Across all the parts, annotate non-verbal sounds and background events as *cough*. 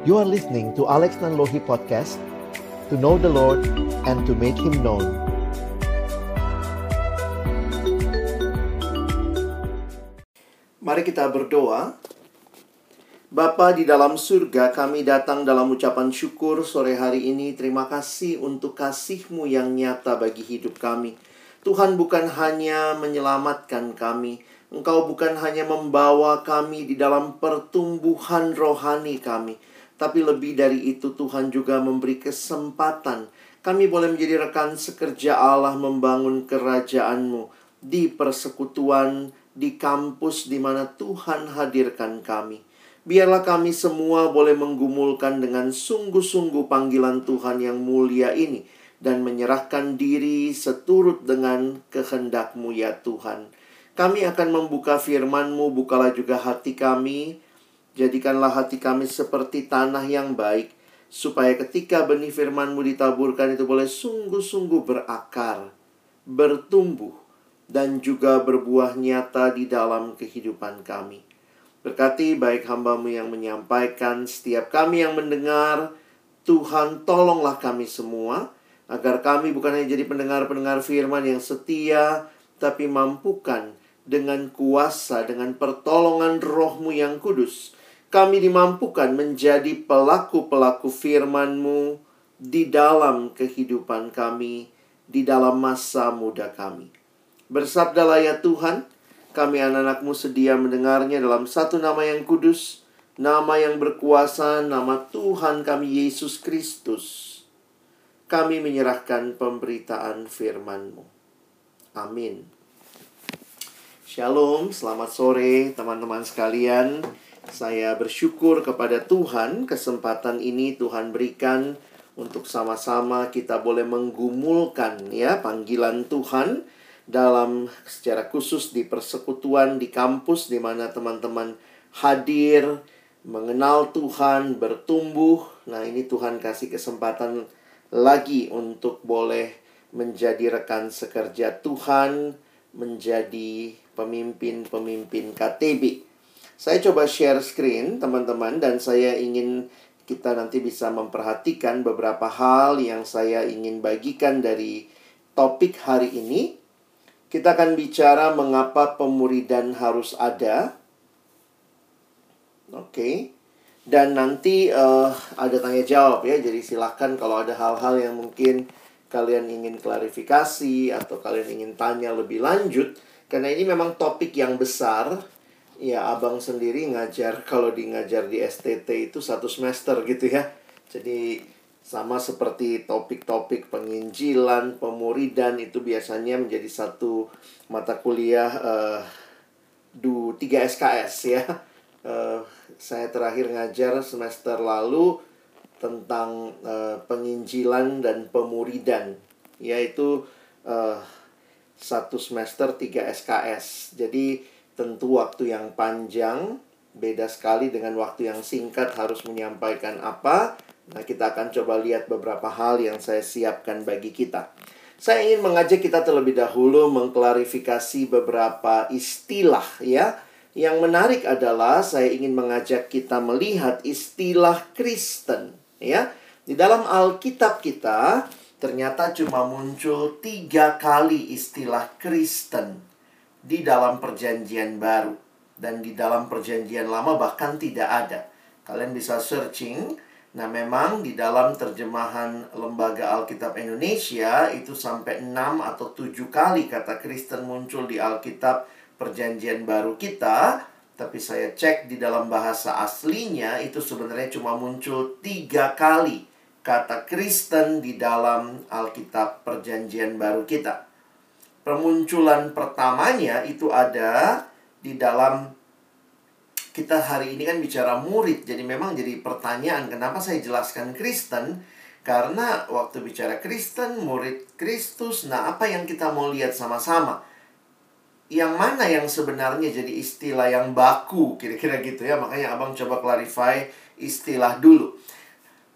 You are listening to Alex Nanlohi Podcast To know the Lord and to make Him known Mari kita berdoa. Bapa di dalam surga, kami datang dalam ucapan syukur sore hari ini. Terima kasih untuk kasih-Mu yang nyata bagi hidup kami. Tuhan bukan hanya menyelamatkan kami, Engkau bukan hanya membawa kami di dalam pertumbuhan rohani kami, tapi lebih dari itu Tuhan juga memberi kesempatan kami boleh menjadi rekan sekerja Allah membangun kerajaan-Mu di persekutuan, di kampus di mana Tuhan hadirkan kami. Biarlah kami semua boleh menggumulkan dengan sungguh-sungguh panggilan Tuhan yang mulia ini dan menyerahkan diri seturut dengan kehendak-Mu ya Tuhan. Kami akan membuka firman-Mu, bukalah juga hati kami. Jadikanlah hati kami seperti tanah yang baik, supaya ketika benih firman-Mu ditaburkan itu boleh sungguh-sungguh berakar, bertumbuh, dan juga berbuah nyata di dalam kehidupan kami. Berkati baik hambamu yang menyampaikan, setiap kami yang mendengar, Tuhan tolonglah kami semua, agar kami bukan hanya jadi pendengar-pendengar firman yang setia, tapi mampukan dengan kuasa, dengan pertolongan rohmu yang kudus, kami dimampukan menjadi pelaku-pelaku firman-Mu di dalam kehidupan kami, di dalam masa muda kami. Bersabdalah ya Tuhan, kami anak-anakmu sedia mendengarnya dalam satu nama yang kudus, nama yang berkuasa, nama Tuhan kami Yesus Kristus. Kami menyerahkan pemberitaan firman-Mu. Amin. Shalom, selamat sore teman-teman sekalian. Saya bersyukur kepada Tuhan kesempatan ini Tuhan berikan untuk sama-sama kita boleh menggumulkan ya panggilan Tuhan dalam secara khusus di persekutuan di kampus di mana teman-teman hadir mengenal Tuhan, bertumbuh. Nah, ini Tuhan kasih kesempatan lagi untuk boleh menjadi rekan sekerja Tuhan, menjadi pemimpin-pemimpin KTB. Saya coba share screen teman-teman dan saya ingin kita nanti bisa memperhatikan beberapa hal yang saya ingin bagikan dari topik hari ini. Kita akan bicara mengapa pemuridan harus ada. Oke. Okay. Dan nanti uh, ada tanya jawab ya. Jadi silahkan kalau ada hal-hal yang mungkin kalian ingin klarifikasi atau kalian ingin tanya lebih lanjut karena ini memang topik yang besar. Ya, abang sendiri ngajar kalau di ngajar di STT itu satu semester gitu ya. Jadi sama seperti topik-topik penginjilan, pemuridan itu biasanya menjadi satu mata kuliah uh, du 3 SKS ya. Uh, saya terakhir ngajar semester lalu tentang uh, penginjilan dan pemuridan yaitu uh, satu semester tiga SKS. Jadi tentu waktu yang panjang beda sekali dengan waktu yang singkat harus menyampaikan apa. Nah, kita akan coba lihat beberapa hal yang saya siapkan bagi kita. Saya ingin mengajak kita terlebih dahulu mengklarifikasi beberapa istilah ya. Yang menarik adalah saya ingin mengajak kita melihat istilah Kristen ya. Di dalam Alkitab kita ternyata cuma muncul tiga kali istilah Kristen di dalam perjanjian baru. Dan di dalam perjanjian lama bahkan tidak ada. Kalian bisa searching. Nah memang di dalam terjemahan Lembaga Alkitab Indonesia itu sampai 6 atau 7 kali kata Kristen muncul di Alkitab perjanjian baru kita. Tapi saya cek di dalam bahasa aslinya itu sebenarnya cuma muncul tiga kali kata Kristen di dalam Alkitab Perjanjian Baru kita. Permunculan pertamanya itu ada di dalam kita hari ini kan bicara murid. Jadi memang jadi pertanyaan kenapa saya jelaskan Kristen? Karena waktu bicara Kristen, murid Kristus, nah apa yang kita mau lihat sama-sama? Yang mana yang sebenarnya jadi istilah yang baku, kira-kira gitu ya. Makanya abang coba clarify istilah dulu.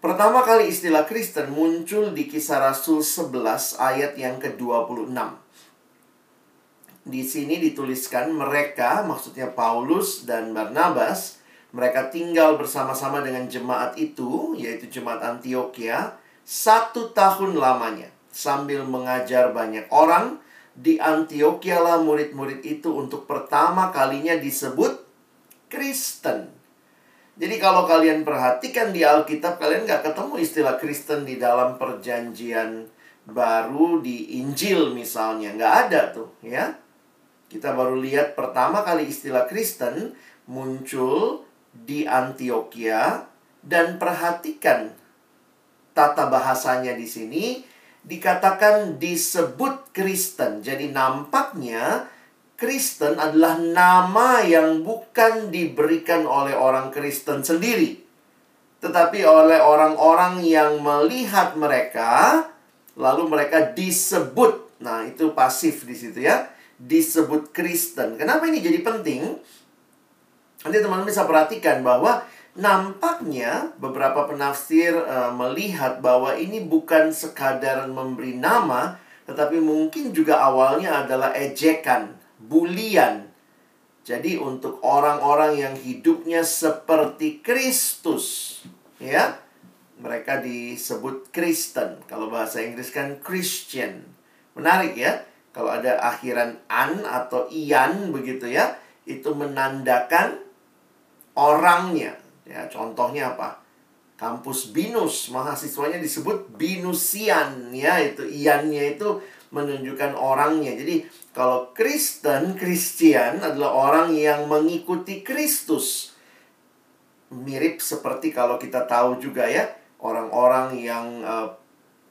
Pertama kali istilah Kristen muncul di kisah Rasul 11 ayat yang ke-26. Di sini dituliskan mereka, maksudnya Paulus dan Barnabas, Mereka tinggal bersama-sama dengan jemaat itu, yaitu jemaat Antioquia, satu tahun lamanya. Sambil mengajar banyak orang, di Antioquia lah murid-murid itu untuk pertama kalinya disebut Kristen. Jadi kalau kalian perhatikan di Alkitab, kalian nggak ketemu istilah Kristen di dalam perjanjian baru di Injil misalnya. Nggak ada tuh, ya. Kita baru lihat pertama kali istilah Kristen muncul di Antioquia dan perhatikan tata bahasanya di sini dikatakan disebut Kristen. Jadi nampaknya Kristen adalah nama yang bukan diberikan oleh orang Kristen sendiri, tetapi oleh orang-orang yang melihat mereka, lalu mereka disebut. Nah, itu pasif di situ ya, disebut Kristen. Kenapa ini jadi penting? Nanti teman-teman bisa perhatikan bahwa nampaknya beberapa penafsir uh, melihat bahwa ini bukan sekadar memberi nama, tetapi mungkin juga awalnya adalah ejekan bulian. Jadi untuk orang-orang yang hidupnya seperti Kristus, ya, mereka disebut Kristen. Kalau bahasa Inggris kan Christian. Menarik ya. Kalau ada akhiran an atau ian begitu ya, itu menandakan orangnya. Ya, contohnya apa? Kampus Binus, mahasiswanya disebut Binusian ya, itu iannya itu menunjukkan orangnya. Jadi kalau Kristen, Christian adalah orang yang mengikuti Kristus. Mirip seperti kalau kita tahu juga ya, orang-orang yang uh,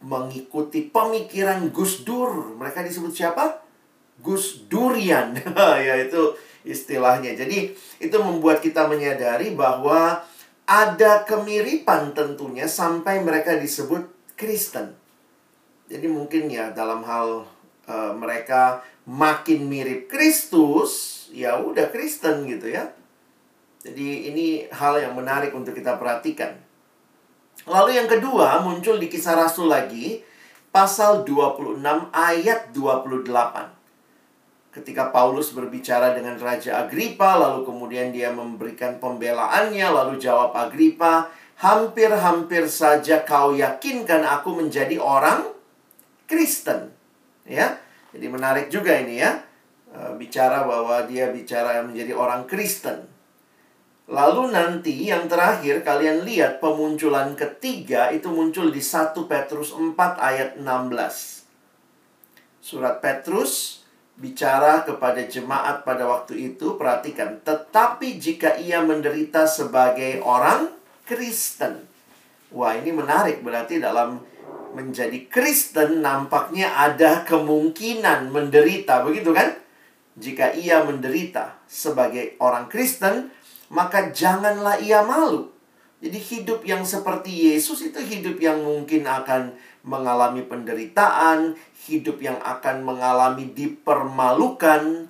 mengikuti pemikiran Gus Dur. Mereka disebut siapa? Gus Durian. *laughs* ya itu istilahnya. Jadi itu membuat kita menyadari bahwa ada kemiripan tentunya sampai mereka disebut Kristen. Jadi mungkin ya dalam hal uh, mereka makin mirip Kristus, ya udah Kristen gitu ya. Jadi ini hal yang menarik untuk kita perhatikan. Lalu yang kedua muncul di kisah Rasul lagi pasal 26 ayat 28. Ketika Paulus berbicara dengan Raja Agripa lalu kemudian dia memberikan pembelaannya lalu jawab Agripa, "Hampir-hampir saja kau yakinkan aku menjadi orang Kristen. Ya. Jadi menarik juga ini ya. E, bicara bahwa dia bicara menjadi orang Kristen. Lalu nanti yang terakhir kalian lihat pemunculan ketiga itu muncul di 1 Petrus 4 ayat 16. Surat Petrus bicara kepada jemaat pada waktu itu, perhatikan, tetapi jika ia menderita sebagai orang Kristen. Wah, ini menarik berarti dalam menjadi Kristen nampaknya ada kemungkinan menderita, begitu kan? Jika ia menderita sebagai orang Kristen, maka janganlah ia malu. Jadi hidup yang seperti Yesus itu hidup yang mungkin akan mengalami penderitaan, hidup yang akan mengalami dipermalukan.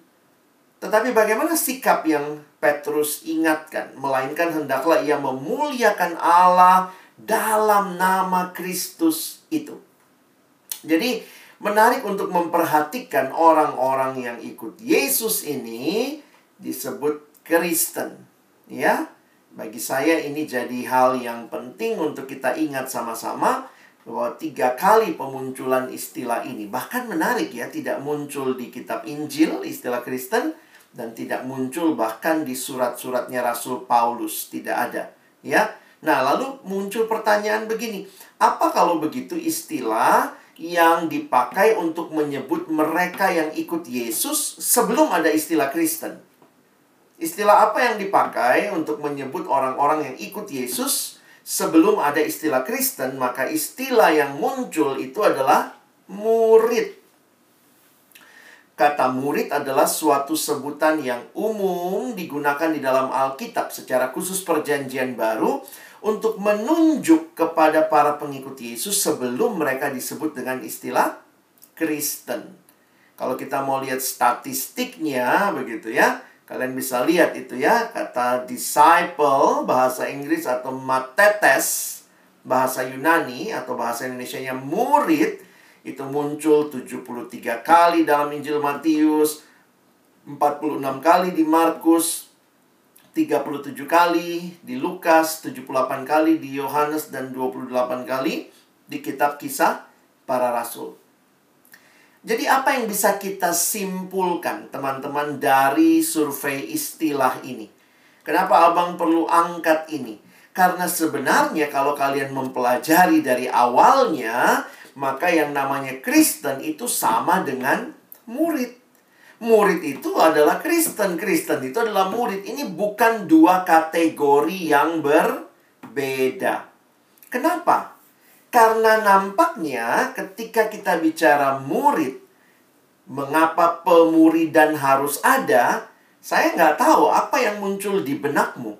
Tetapi bagaimana sikap yang Petrus ingatkan? Melainkan hendaklah ia memuliakan Allah dalam nama Kristus itu. Jadi, menarik untuk memperhatikan orang-orang yang ikut Yesus ini disebut Kristen. Ya, bagi saya ini jadi hal yang penting untuk kita ingat sama-sama bahwa tiga kali pemunculan istilah ini bahkan menarik ya tidak muncul di kitab Injil istilah Kristen dan tidak muncul bahkan di surat-suratnya Rasul Paulus tidak ada ya Nah, lalu muncul pertanyaan begini, apa kalau begitu istilah yang dipakai untuk menyebut mereka yang ikut Yesus sebelum ada istilah Kristen? Istilah apa yang dipakai untuk menyebut orang-orang yang ikut Yesus sebelum ada istilah Kristen? Maka istilah yang muncul itu adalah murid. Kata murid adalah suatu sebutan yang umum digunakan di dalam Alkitab secara khusus perjanjian baru untuk menunjuk kepada para pengikut Yesus sebelum mereka disebut dengan istilah Kristen. Kalau kita mau lihat statistiknya begitu ya, kalian bisa lihat itu ya, kata disciple bahasa Inggris atau matetes bahasa Yunani atau bahasa Indonesia-nya murid itu muncul 73 kali dalam Injil Matius, 46 kali di Markus, 37 kali, di Lukas 78 kali, di Yohanes dan 28 kali di kitab kisah para rasul. Jadi apa yang bisa kita simpulkan teman-teman dari survei istilah ini? Kenapa abang perlu angkat ini? Karena sebenarnya kalau kalian mempelajari dari awalnya, maka yang namanya Kristen itu sama dengan murid murid itu adalah Kristen. Kristen itu adalah murid. Ini bukan dua kategori yang berbeda. Kenapa? Karena nampaknya ketika kita bicara murid, mengapa pemuridan harus ada, saya nggak tahu apa yang muncul di benakmu.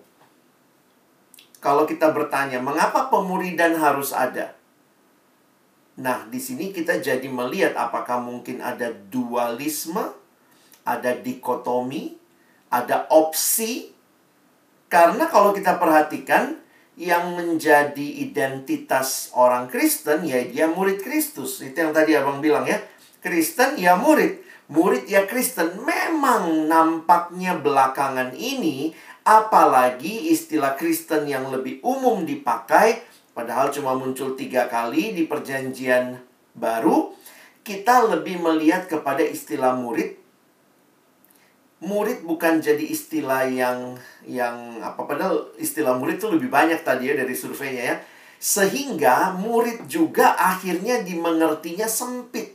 Kalau kita bertanya, mengapa pemuridan harus ada? Nah, di sini kita jadi melihat apakah mungkin ada dualisme ada dikotomi, ada opsi. Karena kalau kita perhatikan, yang menjadi identitas orang Kristen, ya dia murid Kristus. Itu yang tadi abang bilang ya. Kristen ya murid. Murid ya Kristen. Memang nampaknya belakangan ini, apalagi istilah Kristen yang lebih umum dipakai, padahal cuma muncul tiga kali di perjanjian baru, kita lebih melihat kepada istilah murid murid bukan jadi istilah yang yang apa padahal istilah murid itu lebih banyak tadi ya dari surveinya ya. Sehingga murid juga akhirnya dimengertinya sempit.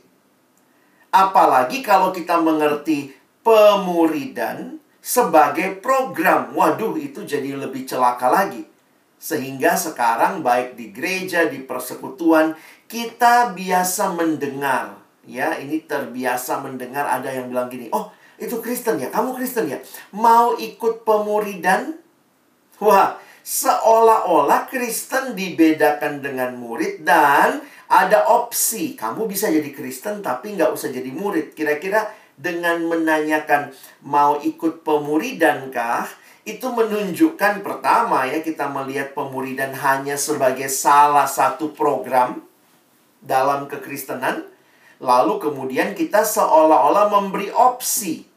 Apalagi kalau kita mengerti pemuridan sebagai program. Waduh, itu jadi lebih celaka lagi. Sehingga sekarang baik di gereja, di persekutuan, kita biasa mendengar. Ya, ini terbiasa mendengar ada yang bilang gini, oh itu Kristen ya, kamu Kristen ya. Mau ikut pemuridan? Wah, seolah-olah Kristen dibedakan dengan murid dan ada opsi. Kamu bisa jadi Kristen tapi nggak usah jadi murid. Kira-kira dengan menanyakan mau ikut pemuridankah? Itu menunjukkan pertama ya kita melihat pemuridan hanya sebagai salah satu program dalam kekristenan. Lalu kemudian kita seolah-olah memberi opsi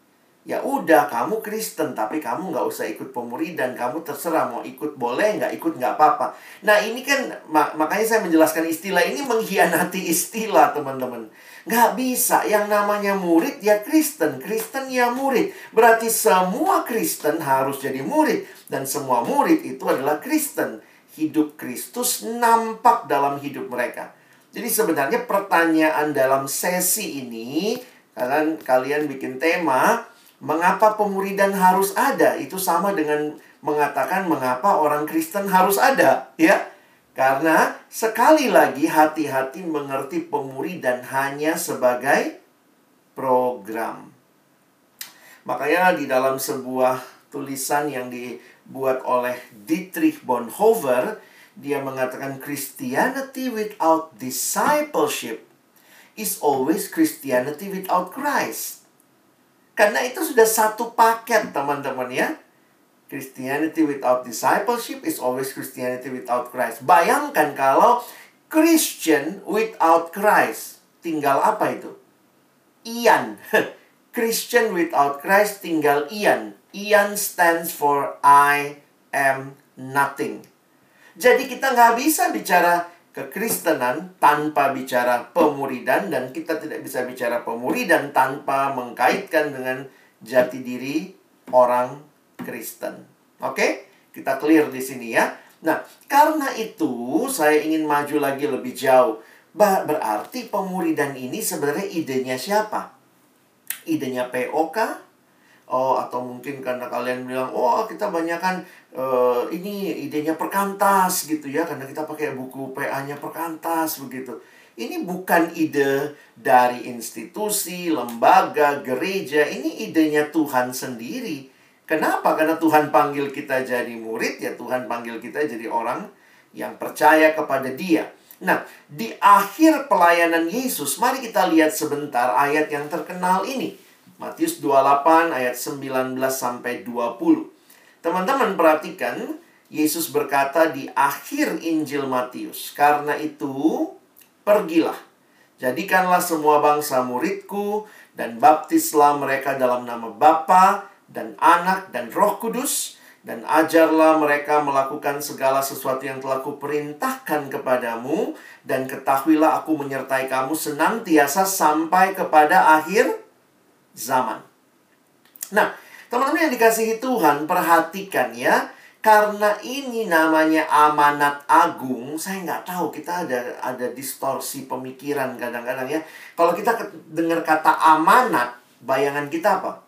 ya udah kamu Kristen tapi kamu nggak usah ikut pemuridan. Kamu terserah mau ikut boleh nggak ikut nggak apa-apa. Nah ini kan mak makanya saya menjelaskan istilah ini mengkhianati istilah teman-teman. Nggak bisa. Yang namanya murid ya Kristen. Kristen ya murid. Berarti semua Kristen harus jadi murid. Dan semua murid itu adalah Kristen. Hidup Kristus nampak dalam hidup mereka. Jadi sebenarnya pertanyaan dalam sesi ini kalian kalian bikin tema Mengapa pemuridan harus ada? Itu sama dengan mengatakan mengapa orang Kristen harus ada, ya. Karena sekali lagi hati-hati mengerti pemuridan hanya sebagai program. Makanya di dalam sebuah tulisan yang dibuat oleh Dietrich Bonhoeffer, dia mengatakan Christianity without discipleship is always Christianity without Christ. Karena itu sudah satu paket teman-teman ya. Christianity without discipleship is always Christianity without Christ. Bayangkan kalau Christian without Christ. Tinggal apa itu? Ian. *laughs* Christian without Christ tinggal Ian. Ian stands for I am nothing. Jadi kita nggak bisa bicara kekristenan tanpa bicara pemuridan dan kita tidak bisa bicara pemuridan tanpa mengkaitkan dengan jati diri orang Kristen. Oke? Kita clear di sini ya. Nah, karena itu saya ingin maju lagi lebih jauh. Berarti pemuridan ini sebenarnya idenya siapa? Idenya POK Oh, atau mungkin karena kalian bilang, oh kita banyak kan uh, ini idenya perkantas gitu ya, karena kita pakai buku PA-nya perkantas begitu. Ini bukan ide dari institusi, lembaga, gereja. Ini idenya Tuhan sendiri. Kenapa? Karena Tuhan panggil kita jadi murid, ya Tuhan panggil kita jadi orang yang percaya kepada Dia. Nah, di akhir pelayanan Yesus, mari kita lihat sebentar ayat yang terkenal ini. Matius 28 ayat 19 sampai 20. Teman-teman perhatikan, Yesus berkata di akhir Injil Matius, "Karena itu, pergilah, jadikanlah semua bangsa muridku dan baptislah mereka dalam nama Bapa dan Anak dan Roh Kudus dan ajarlah mereka melakukan segala sesuatu yang telah kuperintahkan kepadamu dan ketahuilah aku menyertai kamu senantiasa sampai kepada akhir zaman. Nah, teman-teman yang dikasihi Tuhan, perhatikan ya. Karena ini namanya amanat agung, saya nggak tahu kita ada ada distorsi pemikiran kadang-kadang ya. Kalau kita dengar kata amanat, bayangan kita apa?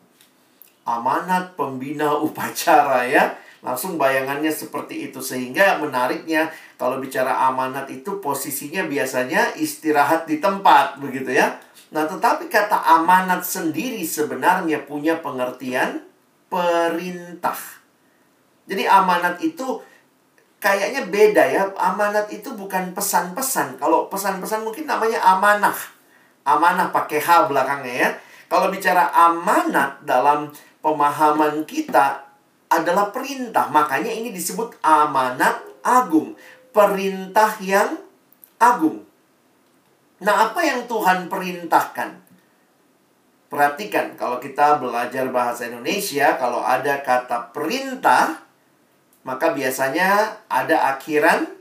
amanat pembina *laughs* upacara ya. Langsung bayangannya seperti itu sehingga menariknya kalau bicara amanat itu posisinya biasanya istirahat di tempat begitu ya. Nah, tetapi kata amanat sendiri sebenarnya punya pengertian perintah. Jadi amanat itu kayaknya beda ya. Amanat itu bukan pesan-pesan. Kalau pesan-pesan mungkin namanya amanah. Amanah pakai H belakangnya ya. Kalau bicara amanat dalam pemahaman kita adalah perintah. Makanya ini disebut amanat agung. Perintah yang agung. Nah, apa yang Tuhan perintahkan? Perhatikan, kalau kita belajar bahasa Indonesia, kalau ada kata perintah, maka biasanya ada akhiran.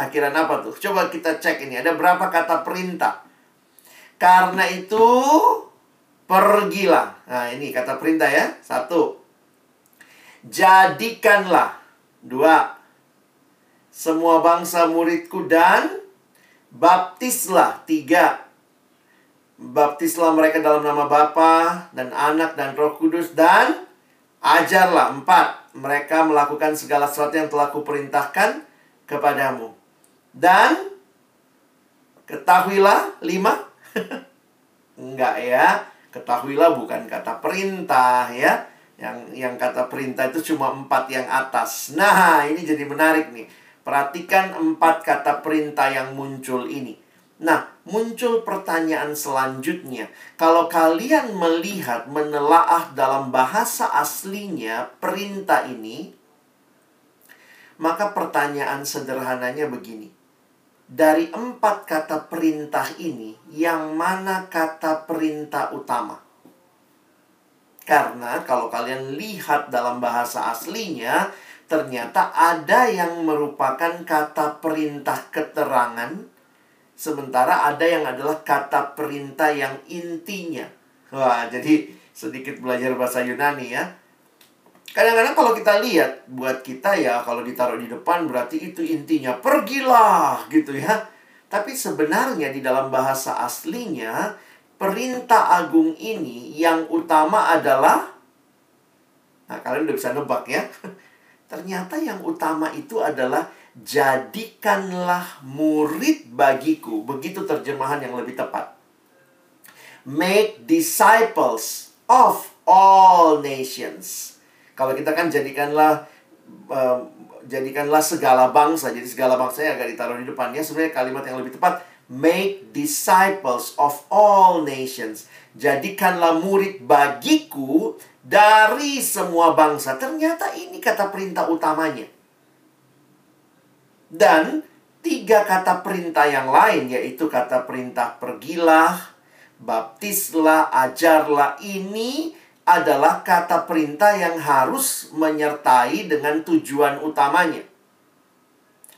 Akhiran apa tuh? Coba kita cek ini. Ada berapa kata perintah? Karena itu Pergilah. Nah, ini kata perintah ya. Satu. Jadikanlah. Dua. Semua bangsa muridku dan baptislah. Tiga. Baptislah mereka dalam nama Bapa dan Anak dan Roh Kudus dan ajarlah. Empat. Mereka melakukan segala sesuatu yang telah kuperintahkan kepadamu. Dan ketahuilah lima. *laughs* Enggak ya. Ketahuilah bukan kata perintah ya. Yang yang kata perintah itu cuma empat yang atas. Nah, ini jadi menarik nih. Perhatikan empat kata perintah yang muncul ini. Nah, muncul pertanyaan selanjutnya. Kalau kalian melihat, menelaah dalam bahasa aslinya perintah ini, maka pertanyaan sederhananya begini dari empat kata perintah ini, yang mana kata perintah utama? Karena kalau kalian lihat dalam bahasa aslinya, ternyata ada yang merupakan kata perintah keterangan, sementara ada yang adalah kata perintah yang intinya. Wah, jadi sedikit belajar bahasa Yunani ya. Kadang-kadang kalau kita lihat buat kita ya kalau ditaruh di depan berarti itu intinya pergilah gitu ya. Tapi sebenarnya di dalam bahasa aslinya perintah agung ini yang utama adalah Nah, kalian udah bisa nebak ya. Ternyata yang utama itu adalah jadikanlah murid bagiku. Begitu terjemahan yang lebih tepat. Make disciples of all nations. Kalau kita kan jadikanlah uh, jadikanlah segala bangsa. Jadi segala bangsa yang agak ditaruh di depannya sebenarnya kalimat yang lebih tepat make disciples of all nations. Jadikanlah murid bagiku dari semua bangsa. Ternyata ini kata perintah utamanya. Dan tiga kata perintah yang lain yaitu kata perintah pergilah, baptislah, ajarlah ini adalah kata perintah yang harus menyertai dengan tujuan utamanya.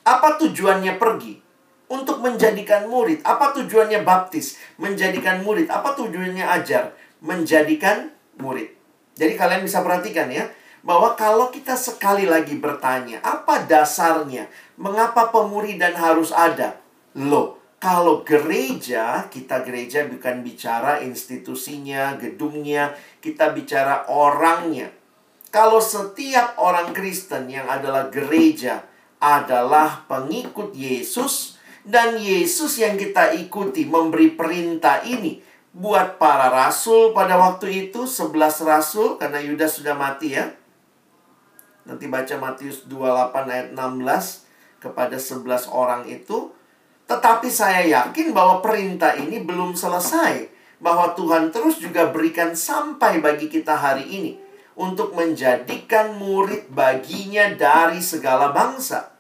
Apa tujuannya pergi? Untuk menjadikan murid. Apa tujuannya baptis? Menjadikan murid. Apa tujuannya ajar? Menjadikan murid. Jadi kalian bisa perhatikan ya, bahwa kalau kita sekali lagi bertanya, apa dasarnya? Mengapa pemuridan harus ada? Loh, kalau gereja, kita gereja bukan bicara institusinya, gedungnya, kita bicara orangnya. Kalau setiap orang Kristen yang adalah gereja adalah pengikut Yesus, dan Yesus yang kita ikuti memberi perintah ini buat para rasul pada waktu itu, 11 rasul, karena Yudas sudah mati ya. Nanti baca Matius 28 ayat 16 kepada 11 orang itu tetapi saya yakin bahwa perintah ini belum selesai. Bahwa Tuhan terus juga berikan sampai bagi kita hari ini. Untuk menjadikan murid baginya dari segala bangsa.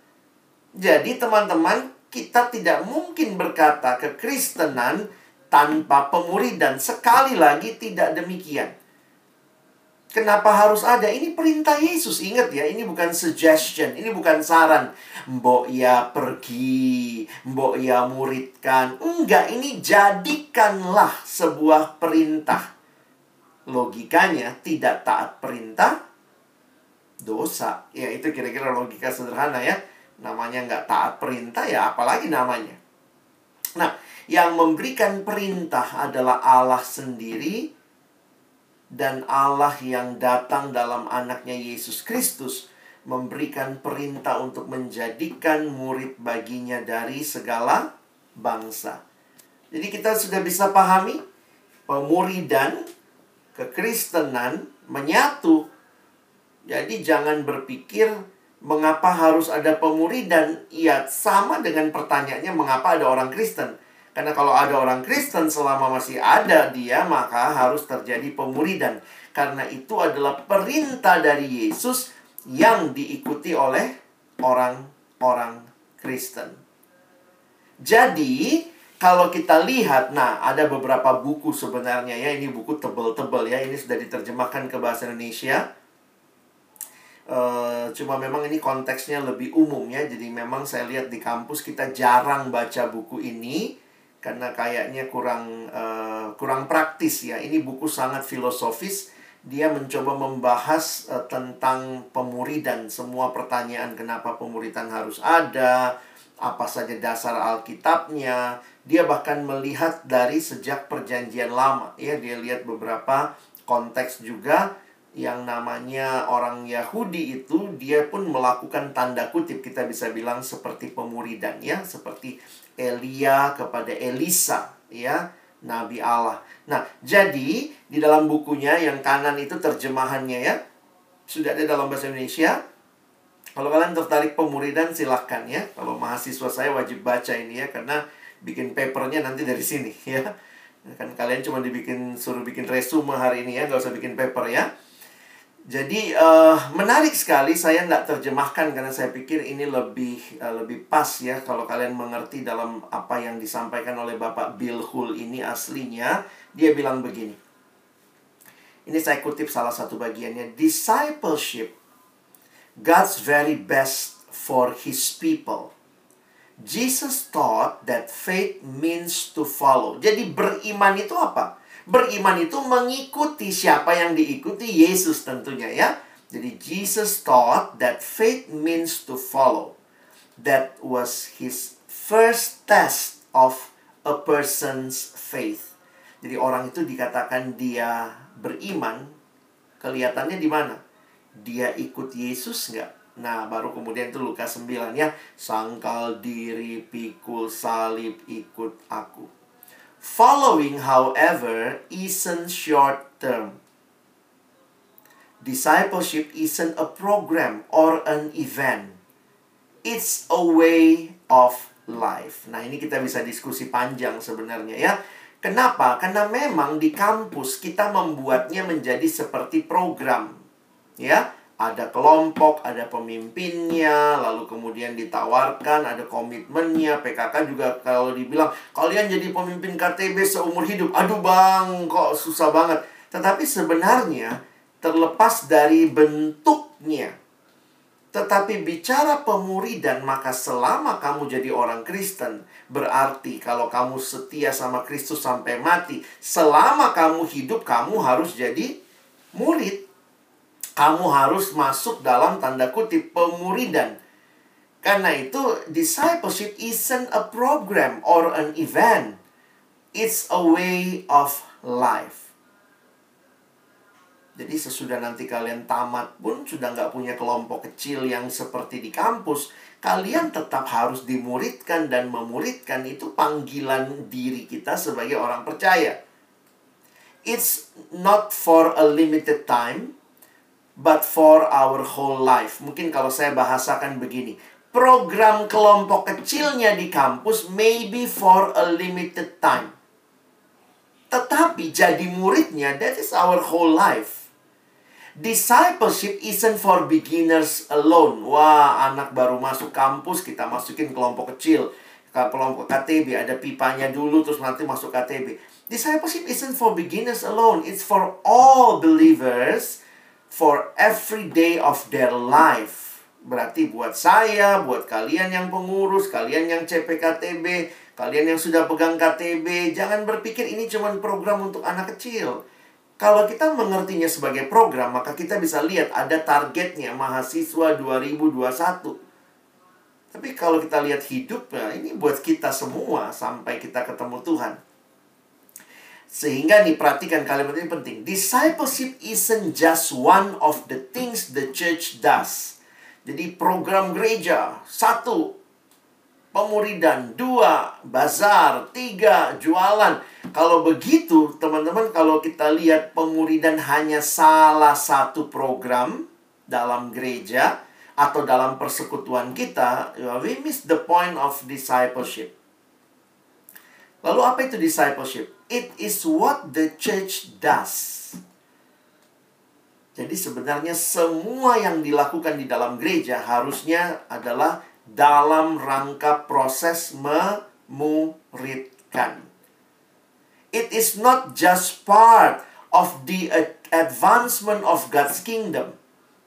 Jadi teman-teman, kita tidak mungkin berkata kekristenan tanpa pemuridan. Sekali lagi tidak demikian. Kenapa harus ada? Ini perintah Yesus. Ingat ya, ini bukan suggestion, ini bukan saran. Mbok ya pergi, mbok ya muridkan. Enggak, ini jadikanlah sebuah perintah. Logikanya tidak taat perintah, dosa. Ya itu kira-kira logika sederhana ya. Namanya nggak taat perintah ya apalagi namanya. Nah, yang memberikan perintah adalah Allah sendiri dan Allah yang datang dalam anaknya Yesus Kristus memberikan perintah untuk menjadikan murid baginya dari segala bangsa. Jadi kita sudah bisa pahami pemuridan kekristenan menyatu. Jadi jangan berpikir mengapa harus ada pemuridan. Ya sama dengan pertanyaannya mengapa ada orang Kristen. Karena kalau ada orang Kristen selama masih ada dia, maka harus terjadi pemuridan. Karena itu adalah perintah dari Yesus yang diikuti oleh orang-orang Kristen. Jadi, kalau kita lihat, nah ada beberapa buku sebenarnya ya, ini buku tebel-tebel ya, ini sudah diterjemahkan ke bahasa Indonesia. Uh, cuma memang ini konteksnya lebih umum ya, jadi memang saya lihat di kampus kita jarang baca buku ini karena kayaknya kurang uh, kurang praktis ya. Ini buku sangat filosofis. Dia mencoba membahas uh, tentang pemuridan, semua pertanyaan kenapa pemuridan harus ada, apa saja dasar Alkitabnya. Dia bahkan melihat dari sejak perjanjian lama, ya dia lihat beberapa konteks juga yang namanya orang Yahudi itu dia pun melakukan tanda kutip kita bisa bilang seperti pemuridan ya seperti Elia kepada Elisa ya nabi Allah. Nah, jadi di dalam bukunya yang kanan itu terjemahannya ya sudah ada dalam bahasa Indonesia. Kalau kalian tertarik pemuridan silahkan ya. Kalau mahasiswa saya wajib baca ini ya karena bikin papernya nanti dari sini *laughs* ya. Kan kalian cuma dibikin suruh bikin resume hari ini ya, nggak usah bikin paper ya. Jadi uh, menarik sekali saya tidak terjemahkan karena saya pikir ini lebih uh, lebih pas ya kalau kalian mengerti dalam apa yang disampaikan oleh Bapak Bill Hull ini aslinya dia bilang begini. Ini saya kutip salah satu bagiannya discipleship God's very best for his people. Jesus taught that faith means to follow. Jadi beriman itu apa? Beriman itu mengikuti siapa yang diikuti Yesus tentunya ya. Jadi Jesus taught that faith means to follow. That was his first test of a person's faith. Jadi orang itu dikatakan dia beriman, kelihatannya di mana? Dia ikut Yesus nggak? Nah, baru kemudian itu Lukas 9 ya. Sangkal diri, pikul salib, ikut aku. Following, however, isn't short term. Discipleship isn't a program or an event. It's a way of life. Nah, ini kita bisa diskusi panjang sebenarnya ya. Kenapa? Karena memang di kampus kita membuatnya menjadi seperti program. Ya, ada kelompok, ada pemimpinnya, lalu kemudian ditawarkan, ada komitmennya. PKK juga kalau dibilang, kalian jadi pemimpin KTB seumur hidup. Aduh bang, kok susah banget. Tetapi sebenarnya terlepas dari bentuknya. Tetapi bicara pemuridan, maka selama kamu jadi orang Kristen, berarti kalau kamu setia sama Kristus sampai mati, selama kamu hidup, kamu harus jadi murid kamu harus masuk dalam tanda kutip pemuridan. Karena itu discipleship isn't a program or an event. It's a way of life. Jadi sesudah nanti kalian tamat pun sudah nggak punya kelompok kecil yang seperti di kampus, kalian tetap harus dimuridkan dan memuridkan itu panggilan diri kita sebagai orang percaya. It's not for a limited time, but for our whole life. Mungkin kalau saya bahasakan begini, program kelompok kecilnya di kampus maybe for a limited time. Tetapi jadi muridnya, that is our whole life. Discipleship isn't for beginners alone. Wah, anak baru masuk kampus, kita masukin kelompok kecil. Kelompok KTB, ada pipanya dulu, terus nanti masuk KTB. Discipleship isn't for beginners alone. It's for all believers for every day of their life. Berarti buat saya, buat kalian yang pengurus, kalian yang CPKTB, kalian yang sudah pegang KTB, jangan berpikir ini cuma program untuk anak kecil. Kalau kita mengertinya sebagai program, maka kita bisa lihat ada targetnya mahasiswa 2021. Tapi kalau kita lihat hidupnya, ini buat kita semua sampai kita ketemu Tuhan. Sehingga nih perhatikan kalimat ini penting. Discipleship isn't just one of the things the church does. Jadi program gereja, satu, pemuridan, dua, bazar, tiga, jualan. Kalau begitu, teman-teman, kalau kita lihat pemuridan hanya salah satu program dalam gereja atau dalam persekutuan kita, we miss the point of discipleship. Lalu apa itu discipleship? It is what the church does. Jadi sebenarnya semua yang dilakukan di dalam gereja harusnya adalah dalam rangka proses memuridkan. It is not just part of the advancement of God's kingdom.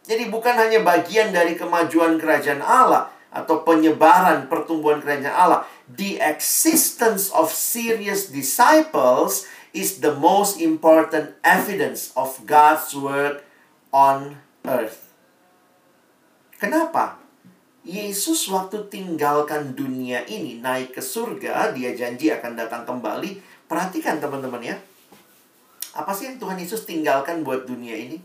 Jadi bukan hanya bagian dari kemajuan kerajaan Allah atau penyebaran pertumbuhan kerajaan Allah. The existence of serious disciples is the most important evidence of God's work on earth. Kenapa? Yesus waktu tinggalkan dunia ini naik ke surga, dia janji akan datang kembali. Perhatikan teman-teman ya. Apa sih yang Tuhan Yesus tinggalkan buat dunia ini?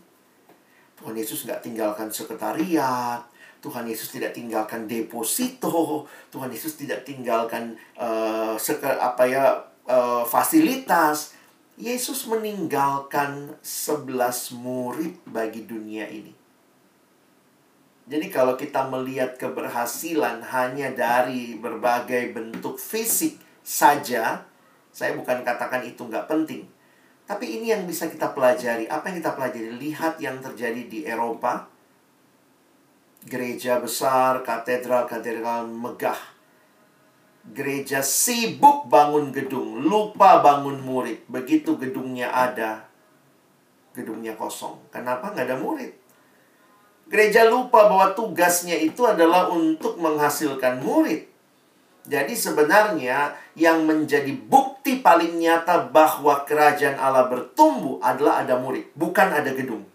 Tuhan Yesus nggak tinggalkan sekretariat, Tuhan Yesus tidak tinggalkan deposito, Tuhan Yesus tidak tinggalkan uh, apa ya uh, fasilitas. Yesus meninggalkan sebelas murid bagi dunia ini. Jadi kalau kita melihat keberhasilan hanya dari berbagai bentuk fisik saja, saya bukan katakan itu nggak penting. Tapi ini yang bisa kita pelajari. Apa yang kita pelajari? Lihat yang terjadi di Eropa. Gereja besar, katedral-katedral megah. Gereja sibuk bangun gedung, lupa bangun murid. Begitu gedungnya ada, gedungnya kosong. Kenapa nggak ada murid? Gereja lupa bahwa tugasnya itu adalah untuk menghasilkan murid. Jadi sebenarnya yang menjadi bukti paling nyata bahwa kerajaan Allah bertumbuh adalah ada murid, bukan ada gedung.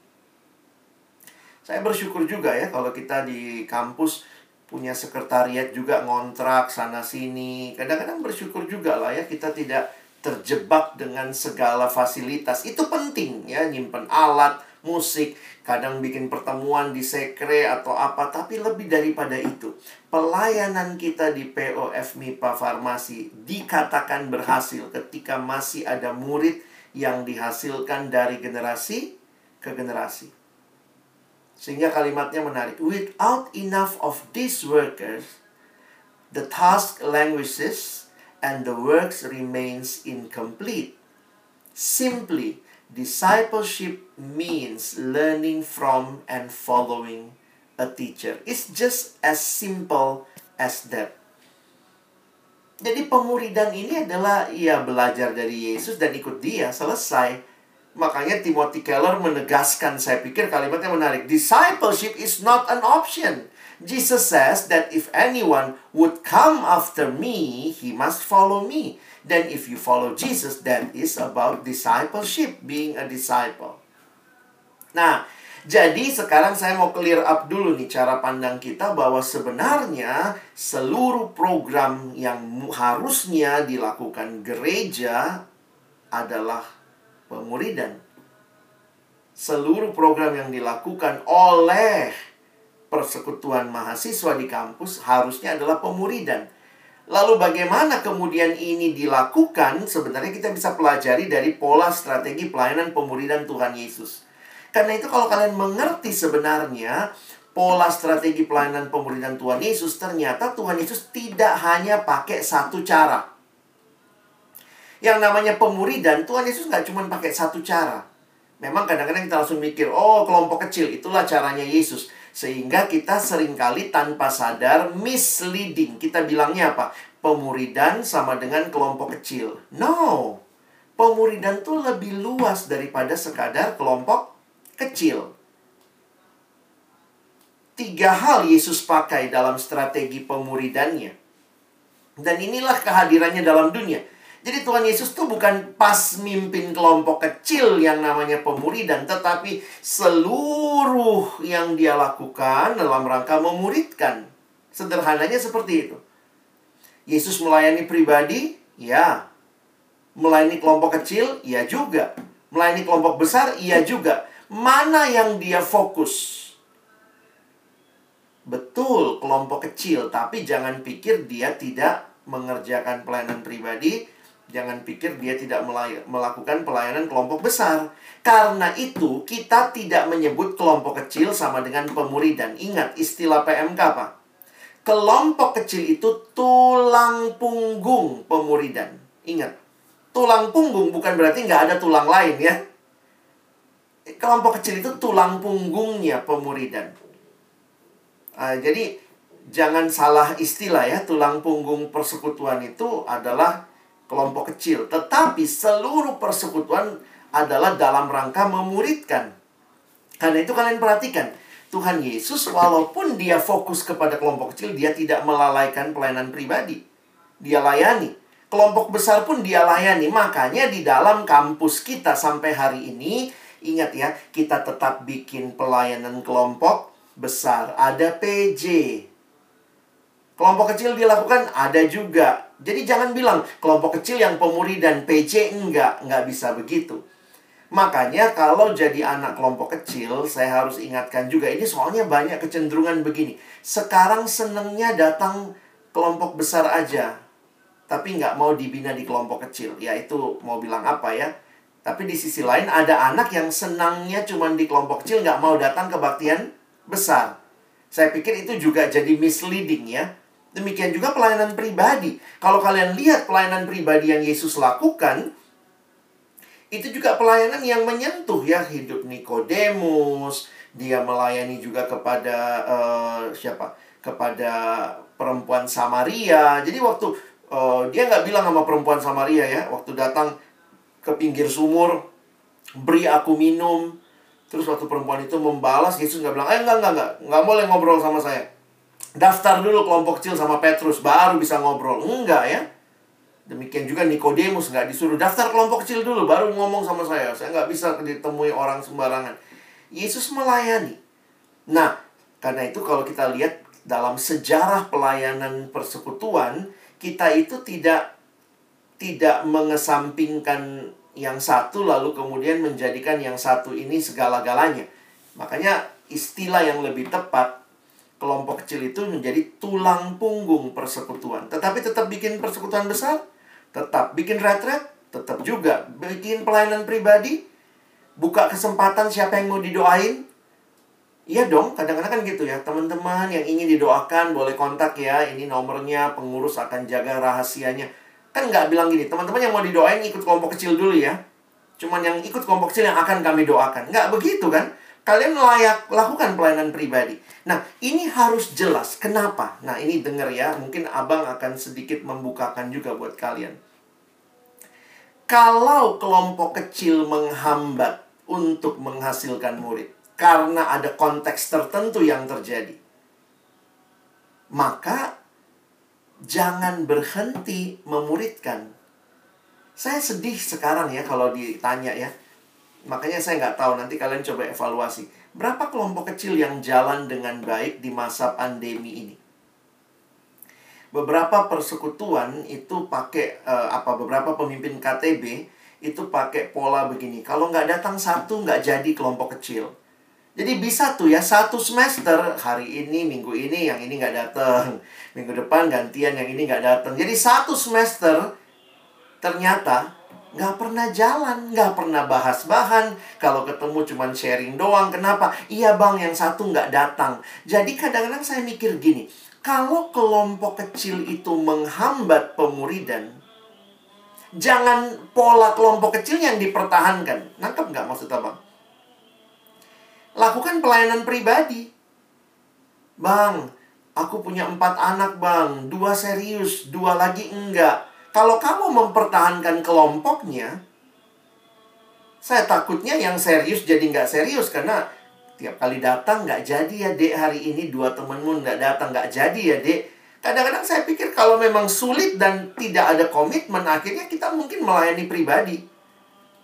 Saya bersyukur juga ya kalau kita di kampus punya sekretariat juga ngontrak sana sini. Kadang-kadang bersyukur juga lah ya kita tidak terjebak dengan segala fasilitas. Itu penting ya, nyimpen alat, musik, kadang bikin pertemuan di sekre atau apa, tapi lebih daripada itu, pelayanan kita di POF MIPA Farmasi dikatakan berhasil ketika masih ada murid yang dihasilkan dari generasi ke generasi. Sehingga kalimatnya menarik. Without enough of these workers, the task languishes and the works remains incomplete. Simply, Discipleship means learning from and following a teacher. It's just as simple as that. Jadi pemuridan ini adalah ia belajar dari Yesus dan ikut dia, selesai. Makanya Timothy Keller menegaskan, saya pikir kalimatnya menarik. Discipleship is not an option. Jesus says that if anyone would come after me, he must follow me. Then if you follow Jesus, that is about discipleship, being a disciple. Nah, jadi sekarang saya mau clear up dulu nih cara pandang kita bahwa sebenarnya seluruh program yang harusnya dilakukan gereja adalah pemuridan. Seluruh program yang dilakukan oleh persekutuan mahasiswa di kampus harusnya adalah pemuridan. Lalu bagaimana kemudian ini dilakukan? Sebenarnya kita bisa pelajari dari pola strategi pelayanan pemuridan Tuhan Yesus. Karena itu kalau kalian mengerti sebenarnya pola strategi pelayanan pemuridan Tuhan Yesus, ternyata Tuhan Yesus tidak hanya pakai satu cara. Yang namanya pemuridan, Tuhan Yesus nggak cuma pakai satu cara. Memang kadang-kadang kita langsung mikir, oh kelompok kecil, itulah caranya Yesus. Sehingga kita sering kali tanpa sadar misleading. Kita bilangnya apa? Pemuridan sama dengan kelompok kecil. No. Pemuridan tuh lebih luas daripada sekadar kelompok kecil. tiga hal Yesus pakai dalam strategi pemuridannya. Dan inilah kehadirannya dalam dunia. Jadi Tuhan Yesus tuh bukan pas mimpin kelompok kecil yang namanya pemuridan, tetapi seluruh yang dia lakukan dalam rangka memuridkan. Sederhananya seperti itu. Yesus melayani pribadi, ya. Melayani kelompok kecil, ya juga. Melayani kelompok besar, iya juga. Mana yang dia fokus? Betul, kelompok kecil, tapi jangan pikir dia tidak mengerjakan pelayanan pribadi, jangan pikir dia tidak melakukan pelayanan kelompok besar. Karena itu, kita tidak menyebut kelompok kecil sama dengan pemuridan. Ingat istilah PMK, Pak. Kelompok kecil itu tulang punggung pemuridan. Ingat, tulang punggung bukan berarti nggak ada tulang lain ya. Kelompok kecil itu tulang punggungnya pemuridan. Uh, jadi jangan salah istilah ya, tulang punggung persekutuan itu adalah kelompok kecil, tetapi seluruh persekutuan adalah dalam rangka memuridkan. Karena itu kalian perhatikan, Tuhan Yesus walaupun dia fokus kepada kelompok kecil, dia tidak melalaikan pelayanan pribadi. Dia layani. Kelompok besar pun dia layani. Makanya di dalam kampus kita sampai hari ini, ingat ya, kita tetap bikin pelayanan kelompok besar, ada PJ. Kelompok kecil dilakukan ada juga. Jadi jangan bilang kelompok kecil yang pemuri dan PJ enggak, enggak bisa begitu. Makanya kalau jadi anak kelompok kecil, saya harus ingatkan juga ini soalnya banyak kecenderungan begini. Sekarang senengnya datang kelompok besar aja, tapi nggak mau dibina di kelompok kecil. Ya itu mau bilang apa ya? Tapi di sisi lain ada anak yang senangnya cuma di kelompok kecil, nggak mau datang kebaktian besar. Saya pikir itu juga jadi misleading ya. Demikian juga pelayanan pribadi. Kalau kalian lihat pelayanan pribadi yang Yesus lakukan, itu juga pelayanan yang menyentuh ya hidup Nikodemus. Dia melayani juga kepada uh, siapa? Kepada perempuan Samaria. Jadi waktu uh, dia nggak bilang sama perempuan Samaria ya, waktu datang ke pinggir sumur, beri aku minum. Terus waktu perempuan itu membalas, Yesus nggak bilang, eh enggak, enggak, enggak, enggak boleh ngobrol sama saya. Daftar dulu kelompok kecil sama Petrus, baru bisa ngobrol. Enggak ya. Demikian juga Nikodemus nggak disuruh daftar kelompok kecil dulu, baru ngomong sama saya. Saya nggak bisa ditemui orang sembarangan. Yesus melayani. Nah, karena itu kalau kita lihat dalam sejarah pelayanan persekutuan, kita itu tidak tidak mengesampingkan yang satu lalu kemudian menjadikan yang satu ini segala-galanya. Makanya istilah yang lebih tepat kelompok kecil itu menjadi tulang punggung persekutuan. Tetapi tetap bikin persekutuan besar, tetap bikin retret, tetap juga bikin pelayanan pribadi, buka kesempatan siapa yang mau didoain. Iya dong, kadang-kadang kan gitu ya. Teman-teman yang ingin didoakan boleh kontak ya. Ini nomornya, pengurus akan jaga rahasianya Kan nggak bilang gini, teman-teman yang mau didoain ikut kelompok kecil dulu ya. Cuman yang ikut kelompok kecil yang akan kami doakan. Nggak begitu kan? Kalian layak lakukan pelayanan pribadi. Nah, ini harus jelas. Kenapa? Nah, ini dengar ya. Mungkin abang akan sedikit membukakan juga buat kalian. Kalau kelompok kecil menghambat untuk menghasilkan murid, karena ada konteks tertentu yang terjadi, maka jangan berhenti memuridkan. Saya sedih sekarang ya kalau ditanya ya. Makanya saya nggak tahu nanti kalian coba evaluasi. Berapa kelompok kecil yang jalan dengan baik di masa pandemi ini? Beberapa persekutuan itu pakai uh, apa? Beberapa pemimpin KTB itu pakai pola begini. Kalau nggak datang satu nggak jadi kelompok kecil. Jadi bisa tuh ya satu semester hari ini minggu ini yang ini nggak datang, minggu depan gantian yang ini nggak datang. Jadi satu semester ternyata nggak pernah jalan, nggak pernah bahas bahan. Kalau ketemu cuman sharing doang. Kenapa? Iya bang, yang satu nggak datang. Jadi kadang-kadang saya mikir gini, kalau kelompok kecil itu menghambat pemuridan, jangan pola kelompok kecil yang dipertahankan. Nangkep nggak maksud abang? Lakukan pelayanan pribadi. Bang, aku punya empat anak bang. Dua serius, dua lagi enggak. Kalau kamu mempertahankan kelompoknya, saya takutnya yang serius jadi nggak serius karena Tiap kali datang nggak jadi ya dek hari ini dua temenmu nggak datang nggak jadi ya dek. Kadang-kadang saya pikir kalau memang sulit dan tidak ada komitmen akhirnya kita mungkin melayani pribadi.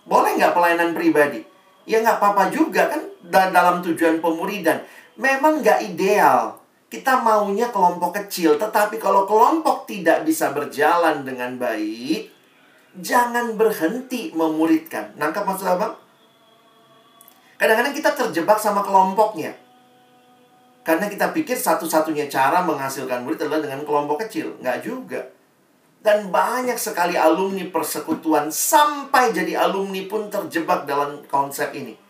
Boleh nggak pelayanan pribadi? Ya nggak apa-apa juga kan dalam tujuan pemuridan. Memang nggak ideal. Kita maunya kelompok kecil, tetapi kalau kelompok tidak bisa berjalan dengan baik, jangan berhenti memuridkan. Nangkap maksud abang? Kadang-kadang kita terjebak sama kelompoknya. Karena kita pikir satu-satunya cara menghasilkan murid adalah dengan kelompok kecil. Nggak juga. Dan banyak sekali alumni persekutuan sampai jadi alumni pun terjebak dalam konsep ini.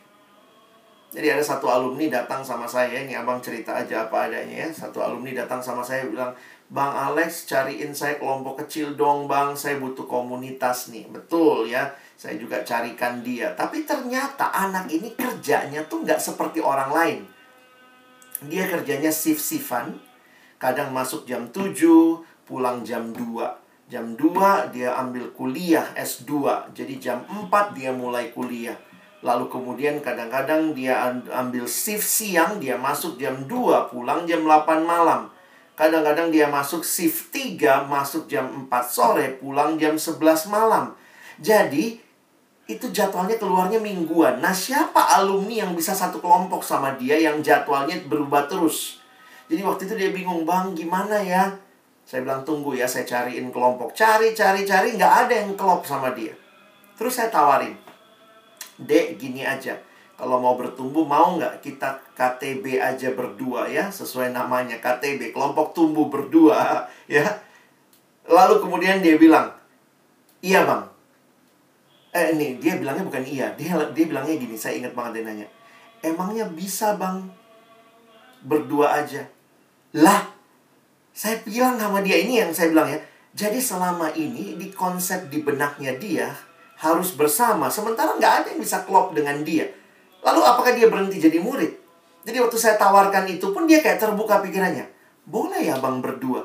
Jadi ada satu alumni datang sama saya, ini abang cerita aja apa adanya ya. Satu alumni datang sama saya bilang, Bang Alex cariin saya kelompok kecil dong bang, saya butuh komunitas nih. Betul ya, saya juga carikan dia. Tapi ternyata anak ini kerjanya tuh nggak seperti orang lain. Dia kerjanya shift-shiftan. Kadang masuk jam 7, pulang jam 2. Jam 2 dia ambil kuliah S2. Jadi jam 4 dia mulai kuliah. Lalu kemudian kadang-kadang dia ambil shift siang, dia masuk jam 2, pulang jam 8 malam. Kadang-kadang dia masuk shift 3, masuk jam 4 sore, pulang jam 11 malam. Jadi itu jadwalnya keluarnya mingguan. Nah, siapa alumni yang bisa satu kelompok sama dia yang jadwalnya berubah terus? Jadi waktu itu dia bingung, Bang, gimana ya? Saya bilang, tunggu ya, saya cariin kelompok. Cari, cari, cari, nggak ada yang klop sama dia. Terus saya tawarin, Dek, gini aja. Kalau mau bertumbuh, mau nggak kita KTB aja berdua ya? Sesuai namanya, KTB, kelompok tumbuh berdua *laughs* ya. Lalu kemudian dia bilang, iya bang, eh ini dia bilangnya bukan iya dia dia bilangnya gini saya ingat banget dia nanya emangnya bisa bang berdua aja lah saya bilang sama dia ini yang saya bilang ya jadi selama ini di konsep di benaknya dia harus bersama sementara nggak ada yang bisa klop dengan dia lalu apakah dia berhenti jadi murid jadi waktu saya tawarkan itu pun dia kayak terbuka pikirannya boleh ya bang berdua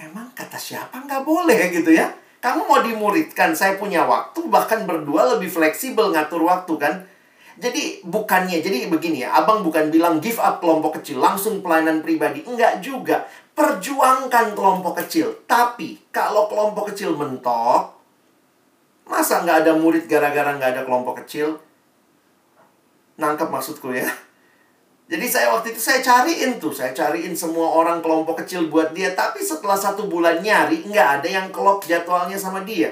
emang kata siapa nggak boleh gitu ya kamu mau dimuridkan, saya punya waktu, bahkan berdua lebih fleksibel ngatur waktu kan. Jadi bukannya, jadi begini ya, abang bukan bilang give up kelompok kecil, langsung pelayanan pribadi. Enggak juga. Perjuangkan kelompok kecil. Tapi kalau kelompok kecil mentok, masa nggak ada murid gara-gara nggak ada kelompok kecil? Nangkep maksudku ya? Jadi saya waktu itu saya cariin tuh, saya cariin semua orang kelompok kecil buat dia. Tapi setelah satu bulan nyari, nggak ada yang klop jadwalnya sama dia.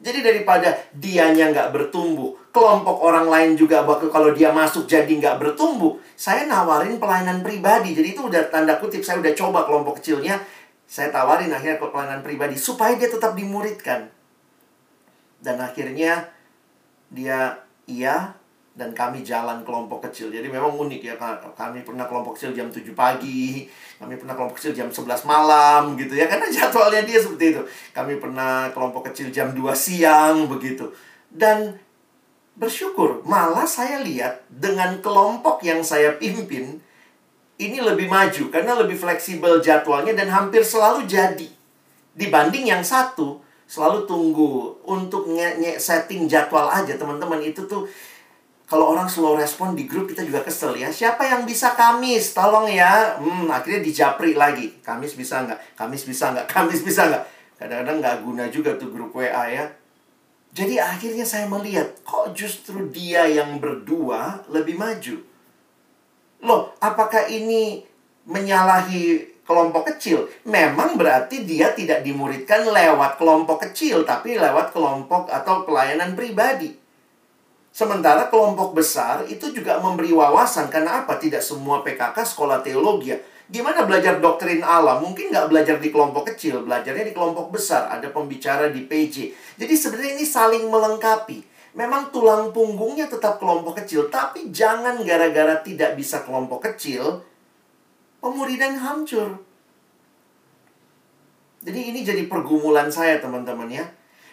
Jadi daripada dianya nggak bertumbuh, kelompok orang lain juga bakal kalau dia masuk jadi nggak bertumbuh, saya nawarin pelayanan pribadi. Jadi itu udah tanda kutip, saya udah coba kelompok kecilnya, saya tawarin akhirnya ke pelayanan pribadi supaya dia tetap dimuridkan. Dan akhirnya dia iya dan kami jalan kelompok kecil. Jadi memang unik ya. Kami pernah kelompok kecil jam 7 pagi, kami pernah kelompok kecil jam 11 malam gitu ya. Karena *laughs* jadwalnya dia seperti itu. Kami pernah kelompok kecil jam 2 siang begitu. Dan bersyukur, malah saya lihat dengan kelompok yang saya pimpin ini lebih maju karena lebih fleksibel jadwalnya dan hampir selalu jadi. Dibanding yang satu, selalu tunggu untuk nge, setting jadwal aja teman-teman itu tuh kalau orang slow respon di grup kita juga kesel ya. Siapa yang bisa Kamis? Tolong ya. Hmm, akhirnya dijapri lagi. Kamis bisa nggak? Kamis bisa nggak? *laughs* Kamis bisa nggak? Kadang-kadang nggak guna juga tuh grup WA ya. Jadi akhirnya saya melihat, kok justru dia yang berdua lebih maju? Loh, apakah ini menyalahi kelompok kecil? Memang berarti dia tidak dimuridkan lewat kelompok kecil, tapi lewat kelompok atau pelayanan pribadi. Sementara kelompok besar itu juga memberi wawasan. Karena apa? Tidak semua PKK sekolah teologi ya. Gimana belajar doktrin Allah? Mungkin nggak belajar di kelompok kecil, belajarnya di kelompok besar. Ada pembicara di PJ. Jadi sebenarnya ini saling melengkapi. Memang tulang punggungnya tetap kelompok kecil, tapi jangan gara-gara tidak bisa kelompok kecil, pemuridan hancur. Jadi ini jadi pergumulan saya teman-teman ya.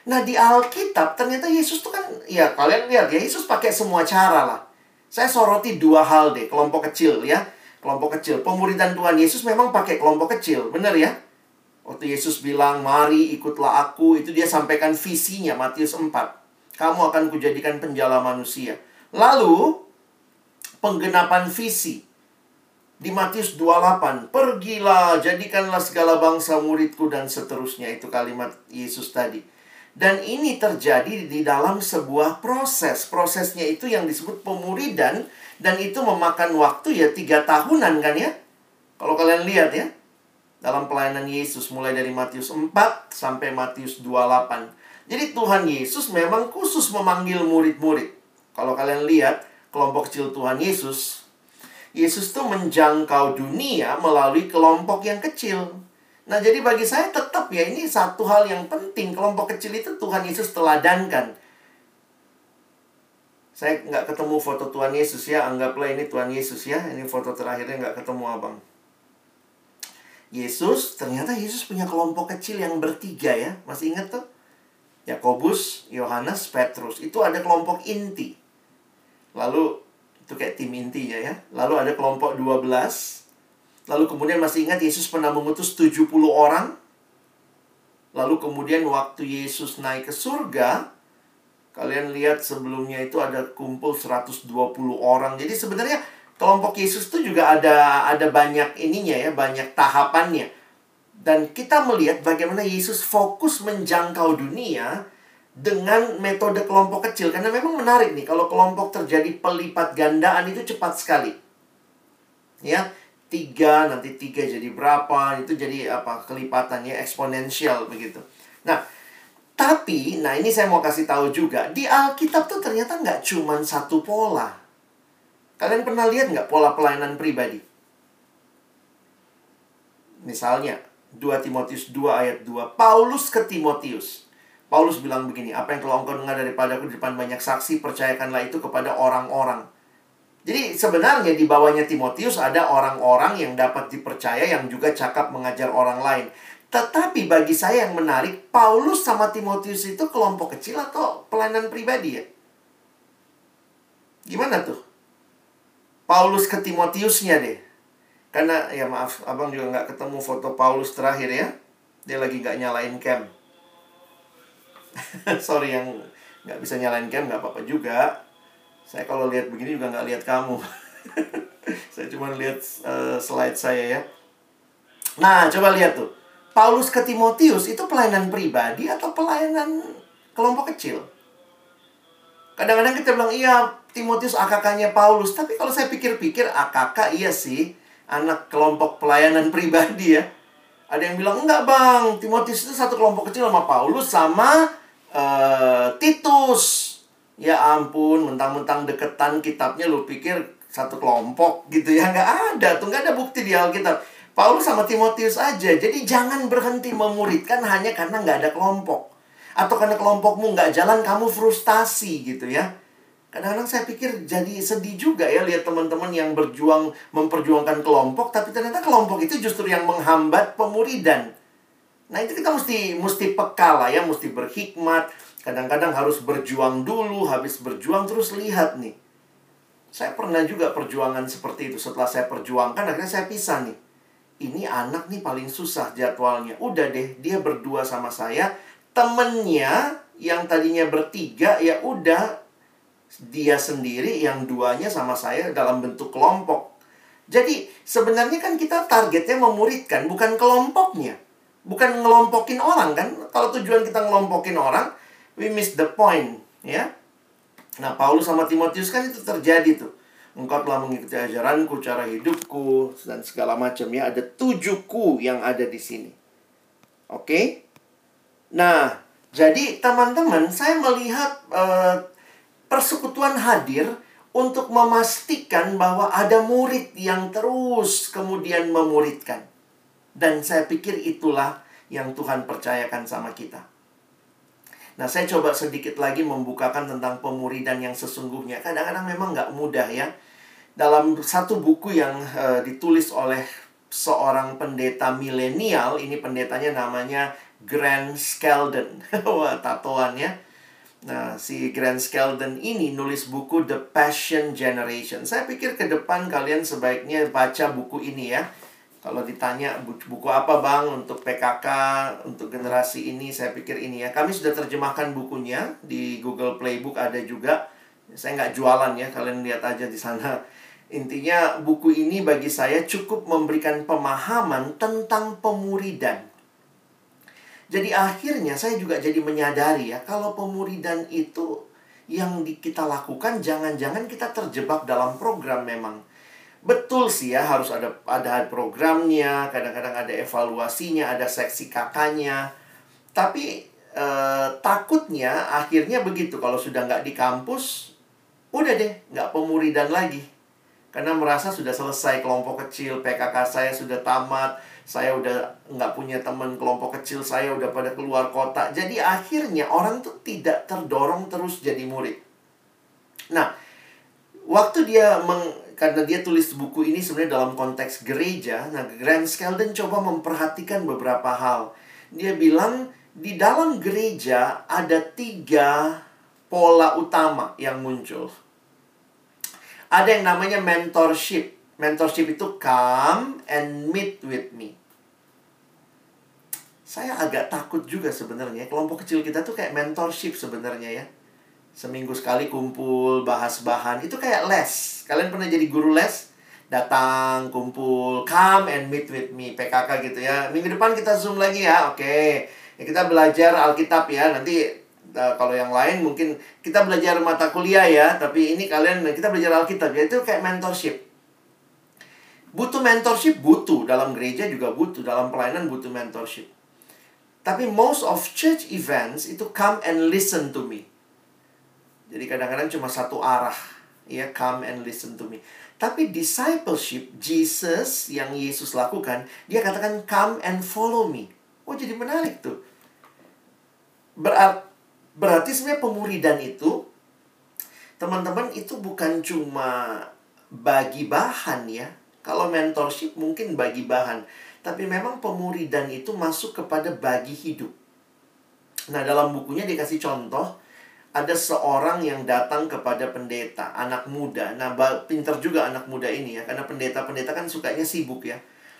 Nah di Alkitab ternyata Yesus tuh kan ya kalian lihat ya Yesus pakai semua cara lah. Saya soroti dua hal deh kelompok kecil ya kelompok kecil. Pemuridan Tuhan Yesus memang pakai kelompok kecil, benar ya? Waktu Yesus bilang, mari ikutlah aku, itu dia sampaikan visinya, Matius 4. Kamu akan kujadikan penjala manusia. Lalu, penggenapan visi. Di Matius 28, pergilah, jadikanlah segala bangsa muridku dan seterusnya. Itu kalimat Yesus tadi. Dan ini terjadi di dalam sebuah proses. Prosesnya itu yang disebut pemuridan. Dan itu memakan waktu ya tiga tahunan kan ya. Kalau kalian lihat ya. Dalam pelayanan Yesus mulai dari Matius 4 sampai Matius 28. Jadi Tuhan Yesus memang khusus memanggil murid-murid. Kalau kalian lihat kelompok kecil Tuhan Yesus, Yesus tuh menjangkau dunia melalui kelompok yang kecil. Nah, jadi bagi saya tetap ya ini satu hal yang penting. Kelompok kecil itu Tuhan Yesus teladankan. Saya nggak ketemu foto Tuhan Yesus ya. Anggaplah ini Tuhan Yesus ya. Ini foto terakhirnya nggak ketemu abang. Yesus, ternyata Yesus punya kelompok kecil yang bertiga ya. Masih ingat tuh? Yakobus, Yohanes, Petrus. Itu ada kelompok inti. Lalu itu kayak tim intinya ya. Lalu ada kelompok 12. Lalu kemudian masih ingat Yesus pernah mengutus 70 orang. Lalu kemudian waktu Yesus naik ke surga, kalian lihat sebelumnya itu ada kumpul 120 orang. Jadi sebenarnya kelompok Yesus itu juga ada ada banyak ininya ya, banyak tahapannya. Dan kita melihat bagaimana Yesus fokus menjangkau dunia dengan metode kelompok kecil. Karena memang menarik nih kalau kelompok terjadi pelipat gandaan itu cepat sekali. Ya tiga nanti tiga jadi berapa itu jadi apa kelipatannya eksponensial begitu. Nah tapi nah ini saya mau kasih tahu juga di Alkitab tuh ternyata nggak cuma satu pola. Kalian pernah lihat nggak pola pelayanan pribadi? Misalnya 2 Timotius 2 ayat 2 Paulus ke Timotius Paulus bilang begini, apa yang telah engkau dengar daripada aku di depan banyak saksi, percayakanlah itu kepada orang-orang. Jadi sebenarnya di bawahnya Timotius ada orang-orang yang dapat dipercaya yang juga cakap mengajar orang lain. Tetapi bagi saya yang menarik, Paulus sama Timotius itu kelompok kecil atau pelayanan pribadi ya? Gimana tuh? Paulus ke Timotiusnya deh. Karena ya maaf, abang juga nggak ketemu foto Paulus terakhir ya. Dia lagi nggak nyalain cam. *laughs* sorry yang nggak bisa nyalain cam nggak apa-apa juga. Saya kalau lihat begini juga nggak lihat kamu. *laughs* Saya cuma lihat uh, slide saya ya. Nah coba lihat tuh. Paulus ke Timotius itu pelayanan pribadi atau pelayanan kelompok kecil? Kadang-kadang kita bilang iya Timotius AKK-nya Paulus. Tapi kalau saya pikir-pikir AKK iya sih anak kelompok pelayanan pribadi ya. Ada yang bilang enggak bang. Timotius itu satu kelompok kecil sama Paulus sama uh, Titus. Ya ampun, mentang-mentang deketan kitabnya lu pikir satu kelompok gitu ya. Nggak ada tuh, nggak ada bukti di Alkitab. Paulus sama Timotius aja. Jadi jangan berhenti memuridkan hanya karena nggak ada kelompok. Atau karena kelompokmu nggak jalan, kamu frustasi gitu ya. Kadang-kadang saya pikir jadi sedih juga ya lihat teman-teman yang berjuang memperjuangkan kelompok, tapi ternyata kelompok itu justru yang menghambat pemuridan. Nah itu kita mesti mesti peka lah ya, mesti berhikmat. Kadang-kadang harus berjuang dulu, habis berjuang terus lihat nih. Saya pernah juga perjuangan seperti itu. Setelah saya perjuangkan, akhirnya saya pisah nih. Ini anak nih paling susah jadwalnya. Udah deh, dia berdua sama saya. Temennya yang tadinya bertiga, ya udah dia sendiri, yang duanya sama saya dalam bentuk kelompok. Jadi sebenarnya kan kita targetnya memuridkan, bukan kelompoknya bukan ngelompokin orang kan? Kalau tujuan kita ngelompokin orang we miss the point ya. Nah Paulus sama Timotius kan itu terjadi tuh. Engkau telah mengikuti ajaranku cara hidupku dan segala macam ya. Ada tujuh ku yang ada di sini. Oke? Okay? nah jadi teman-teman saya melihat uh, persekutuan hadir untuk memastikan bahwa ada murid yang terus kemudian memuridkan dan saya pikir itulah yang Tuhan percayakan sama kita. Nah, saya coba sedikit lagi membukakan tentang pemuridan yang sesungguhnya. Kadang-kadang memang nggak mudah ya. Dalam satu buku yang uh, ditulis oleh seorang pendeta milenial, ini pendetanya namanya Grant Skeldon. *laughs* Wah, tatoan ya. Nah, si Grant Skeldon ini nulis buku The Passion Generation. Saya pikir ke depan kalian sebaiknya baca buku ini ya kalau ditanya buku apa bang untuk PKK, untuk generasi ini, saya pikir ini ya. Kami sudah terjemahkan bukunya di Google Playbook ada juga. Saya nggak jualan ya, kalian lihat aja di sana. Intinya buku ini bagi saya cukup memberikan pemahaman tentang pemuridan. Jadi akhirnya saya juga jadi menyadari ya kalau pemuridan itu yang kita lakukan jangan-jangan kita terjebak dalam program memang. Betul sih ya harus ada ada programnya, kadang-kadang ada evaluasinya, ada seksi kakaknya. Tapi eh, takutnya akhirnya begitu kalau sudah nggak di kampus, udah deh nggak pemuridan lagi. Karena merasa sudah selesai kelompok kecil, PKK saya sudah tamat, saya udah nggak punya teman kelompok kecil saya udah pada keluar kota jadi akhirnya orang tuh tidak terdorong terus jadi murid nah waktu dia meng, karena dia tulis buku ini sebenarnya dalam konteks gereja nah Grant Skeldon coba memperhatikan beberapa hal dia bilang di dalam gereja ada tiga pola utama yang muncul ada yang namanya mentorship Mentorship itu come and meet with me. Saya agak takut juga sebenarnya. Kelompok kecil kita tuh kayak mentorship sebenarnya ya. Seminggu sekali kumpul, bahas bahan. Itu kayak les. Kalian pernah jadi guru les? Datang, kumpul, come and meet with me. PKK gitu ya. Minggu depan kita zoom lagi ya. Oke. Ya, kita belajar Alkitab ya. Nanti uh, kalau yang lain mungkin kita belajar mata kuliah ya. Tapi ini kalian, kita belajar Alkitab ya. Itu kayak mentorship Butuh mentorship, butuh. Dalam gereja juga butuh. Dalam pelayanan butuh mentorship. Tapi most of church events itu come and listen to me. Jadi kadang-kadang cuma satu arah. Ya, come and listen to me. Tapi discipleship, Jesus yang Yesus lakukan, dia katakan come and follow me. Oh, jadi menarik tuh. Berat, berarti sebenarnya pemuridan itu, teman-teman itu bukan cuma bagi bahan ya, kalau mentorship mungkin bagi bahan, tapi memang pemuridan itu masuk kepada bagi hidup. Nah, dalam bukunya dikasih contoh ada seorang yang datang kepada pendeta, anak muda. Nah, pinter juga anak muda ini ya, karena pendeta-pendeta kan sukanya sibuk ya.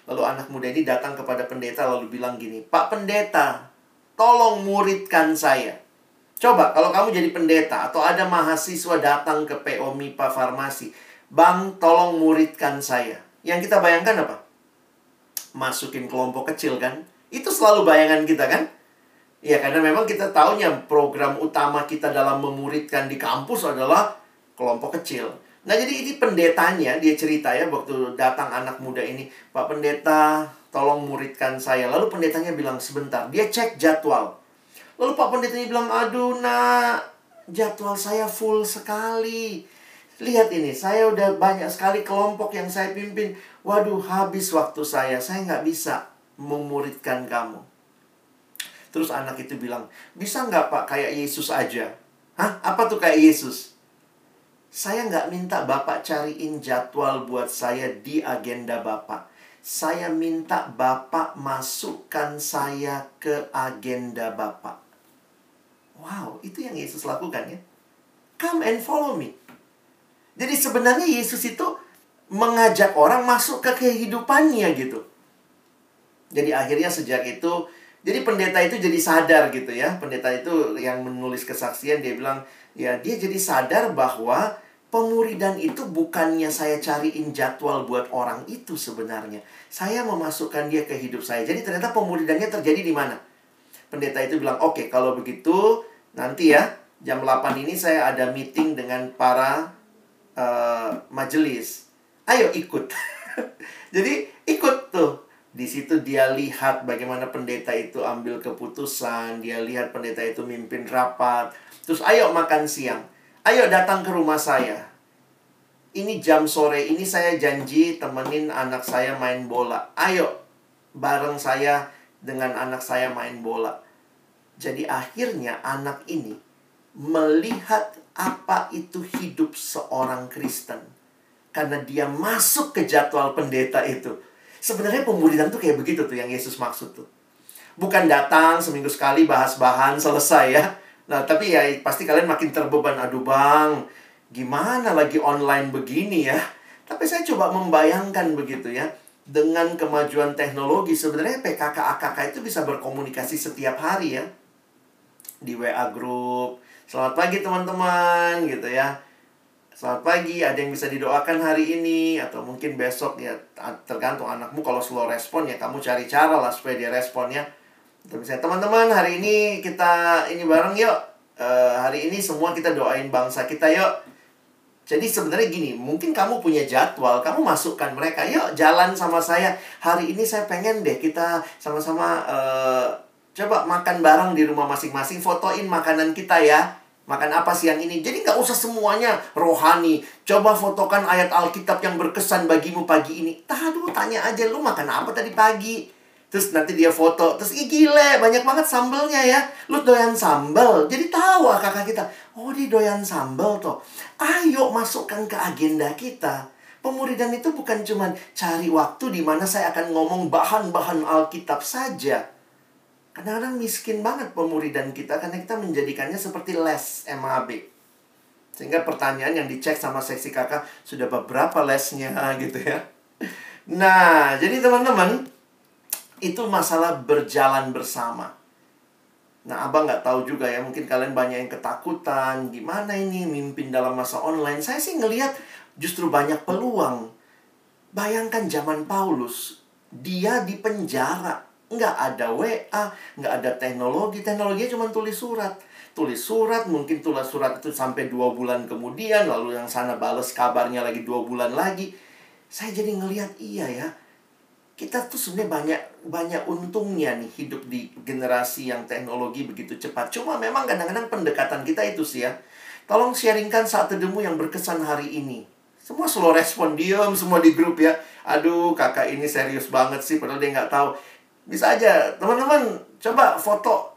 Lalu anak muda ini datang kepada pendeta lalu bilang gini, "Pak pendeta, tolong muridkan saya." Coba kalau kamu jadi pendeta atau ada mahasiswa datang ke PO MIPA Farmasi, "Bang, tolong muridkan saya." Yang kita bayangkan apa? Masukin kelompok kecil kan? Itu selalu bayangan kita kan? Ya karena memang kita tahunya program utama kita dalam memuridkan di kampus adalah kelompok kecil. Nah jadi ini pendetanya dia cerita ya waktu datang anak muda ini Pak pendeta tolong muridkan saya Lalu pendetanya bilang sebentar dia cek jadwal Lalu Pak pendetanya bilang aduh nak jadwal saya full sekali Lihat ini, saya udah banyak sekali kelompok yang saya pimpin. Waduh, habis waktu saya. Saya nggak bisa memuridkan kamu. Terus anak itu bilang, bisa nggak pak kayak Yesus aja? Hah? Apa tuh kayak Yesus? Saya nggak minta Bapak cariin jadwal buat saya di agenda Bapak. Saya minta Bapak masukkan saya ke agenda Bapak. Wow, itu yang Yesus lakukan ya. Come and follow me. Jadi sebenarnya Yesus itu mengajak orang masuk ke kehidupannya gitu. Jadi akhirnya sejak itu jadi pendeta itu jadi sadar gitu ya. Pendeta itu yang menulis kesaksian dia bilang ya dia jadi sadar bahwa pemuridan itu bukannya saya cariin jadwal buat orang itu sebenarnya. Saya memasukkan dia ke hidup saya. Jadi ternyata pemuridannya terjadi di mana? Pendeta itu bilang, "Oke, okay, kalau begitu nanti ya jam 8 ini saya ada meeting dengan para uh, majelis. Ayo ikut. *laughs* Jadi ikut tuh. Di situ dia lihat bagaimana pendeta itu ambil keputusan, dia lihat pendeta itu mimpin rapat. Terus ayo makan siang. Ayo datang ke rumah saya. Ini jam sore, ini saya janji temenin anak saya main bola. Ayo bareng saya dengan anak saya main bola. Jadi akhirnya anak ini melihat apa itu hidup seorang Kristen. Karena dia masuk ke jadwal pendeta itu. Sebenarnya pemuridan tuh kayak begitu tuh yang Yesus maksud tuh. Bukan datang seminggu sekali bahas bahan selesai ya. Nah, tapi ya pasti kalian makin terbeban. Aduh bang, gimana lagi online begini ya. Tapi saya coba membayangkan begitu ya. Dengan kemajuan teknologi sebenarnya PKK AKK itu bisa berkomunikasi setiap hari ya. Di WA group, Selamat pagi teman-teman gitu ya. Selamat pagi, ada yang bisa didoakan hari ini atau mungkin besok ya tergantung anakmu kalau slow respon ya kamu cari cara lah supaya dia respon ya. Atau misalnya teman-teman hari ini kita ini bareng yuk. Uh, hari ini semua kita doain bangsa kita yuk. Jadi sebenarnya gini, mungkin kamu punya jadwal, kamu masukkan mereka, yuk jalan sama saya. Hari ini saya pengen deh kita sama-sama uh, coba makan bareng di rumah masing-masing, fotoin makanan kita ya Makan apa siang ini? Jadi nggak usah semuanya rohani. Coba fotokan ayat Alkitab yang berkesan bagimu pagi ini. Tahu tanya aja lu makan apa tadi pagi? Terus nanti dia foto. Terus ih gile, banyak banget sambelnya ya. Lu doyan sambel. Jadi tahu ah kakak kita. Oh dia doyan sambel toh. Ayo masukkan ke agenda kita. Pemuridan itu bukan cuma cari waktu di mana saya akan ngomong bahan-bahan Alkitab saja Kadang-kadang miskin banget pemuridan kita karena kita menjadikannya seperti les MAB. Sehingga pertanyaan yang dicek sama seksi kakak sudah beberapa lesnya *laughs* gitu ya. Nah, jadi teman-teman, itu masalah berjalan bersama. Nah, abang nggak tahu juga ya, mungkin kalian banyak yang ketakutan, gimana ini mimpin dalam masa online. Saya sih ngelihat justru banyak peluang. Bayangkan zaman Paulus, dia di penjara nggak ada WA, nggak ada teknologi. Teknologinya cuma tulis surat. Tulis surat, mungkin tulis surat itu sampai dua bulan kemudian, lalu yang sana bales kabarnya lagi dua bulan lagi. Saya jadi ngelihat iya ya, kita tuh sebenarnya banyak banyak untungnya nih hidup di generasi yang teknologi begitu cepat. Cuma memang kadang-kadang pendekatan kita itu sih ya. Tolong sharingkan saat teduhmu yang berkesan hari ini. Semua slow respon, diam semua di grup ya. Aduh, kakak ini serius banget sih, padahal dia nggak tahu. Bisa aja, teman-teman coba foto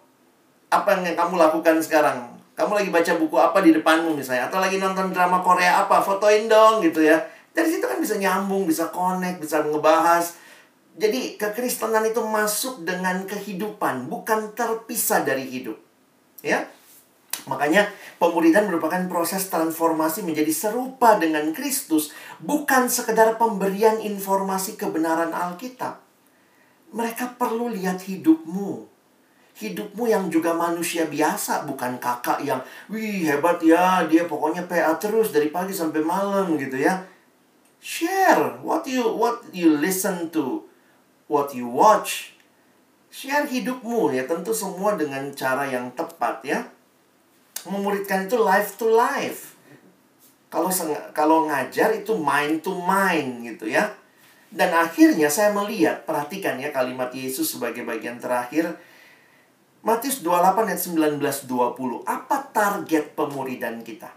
apa yang kamu lakukan sekarang. Kamu lagi baca buku apa di depanmu misalnya, atau lagi nonton drama Korea apa, fotoin dong gitu ya. Dari situ kan bisa nyambung, bisa connect, bisa ngebahas. Jadi kekristenan itu masuk dengan kehidupan, bukan terpisah dari hidup. Ya, Makanya pemuridan merupakan proses transformasi menjadi serupa dengan Kristus, bukan sekedar pemberian informasi kebenaran Alkitab. Mereka perlu lihat hidupmu. Hidupmu yang juga manusia biasa, bukan kakak yang, wih hebat ya, dia pokoknya PA terus dari pagi sampai malam gitu ya. Share what you what you listen to, what you watch. Share hidupmu ya, tentu semua dengan cara yang tepat ya. Memuridkan itu life to life. Kalau kalau ngajar itu mind to mind gitu ya. Dan akhirnya saya melihat, perhatikan ya kalimat Yesus sebagai bagian terakhir. Matius 28 ayat 19 20. Apa target pemuridan kita?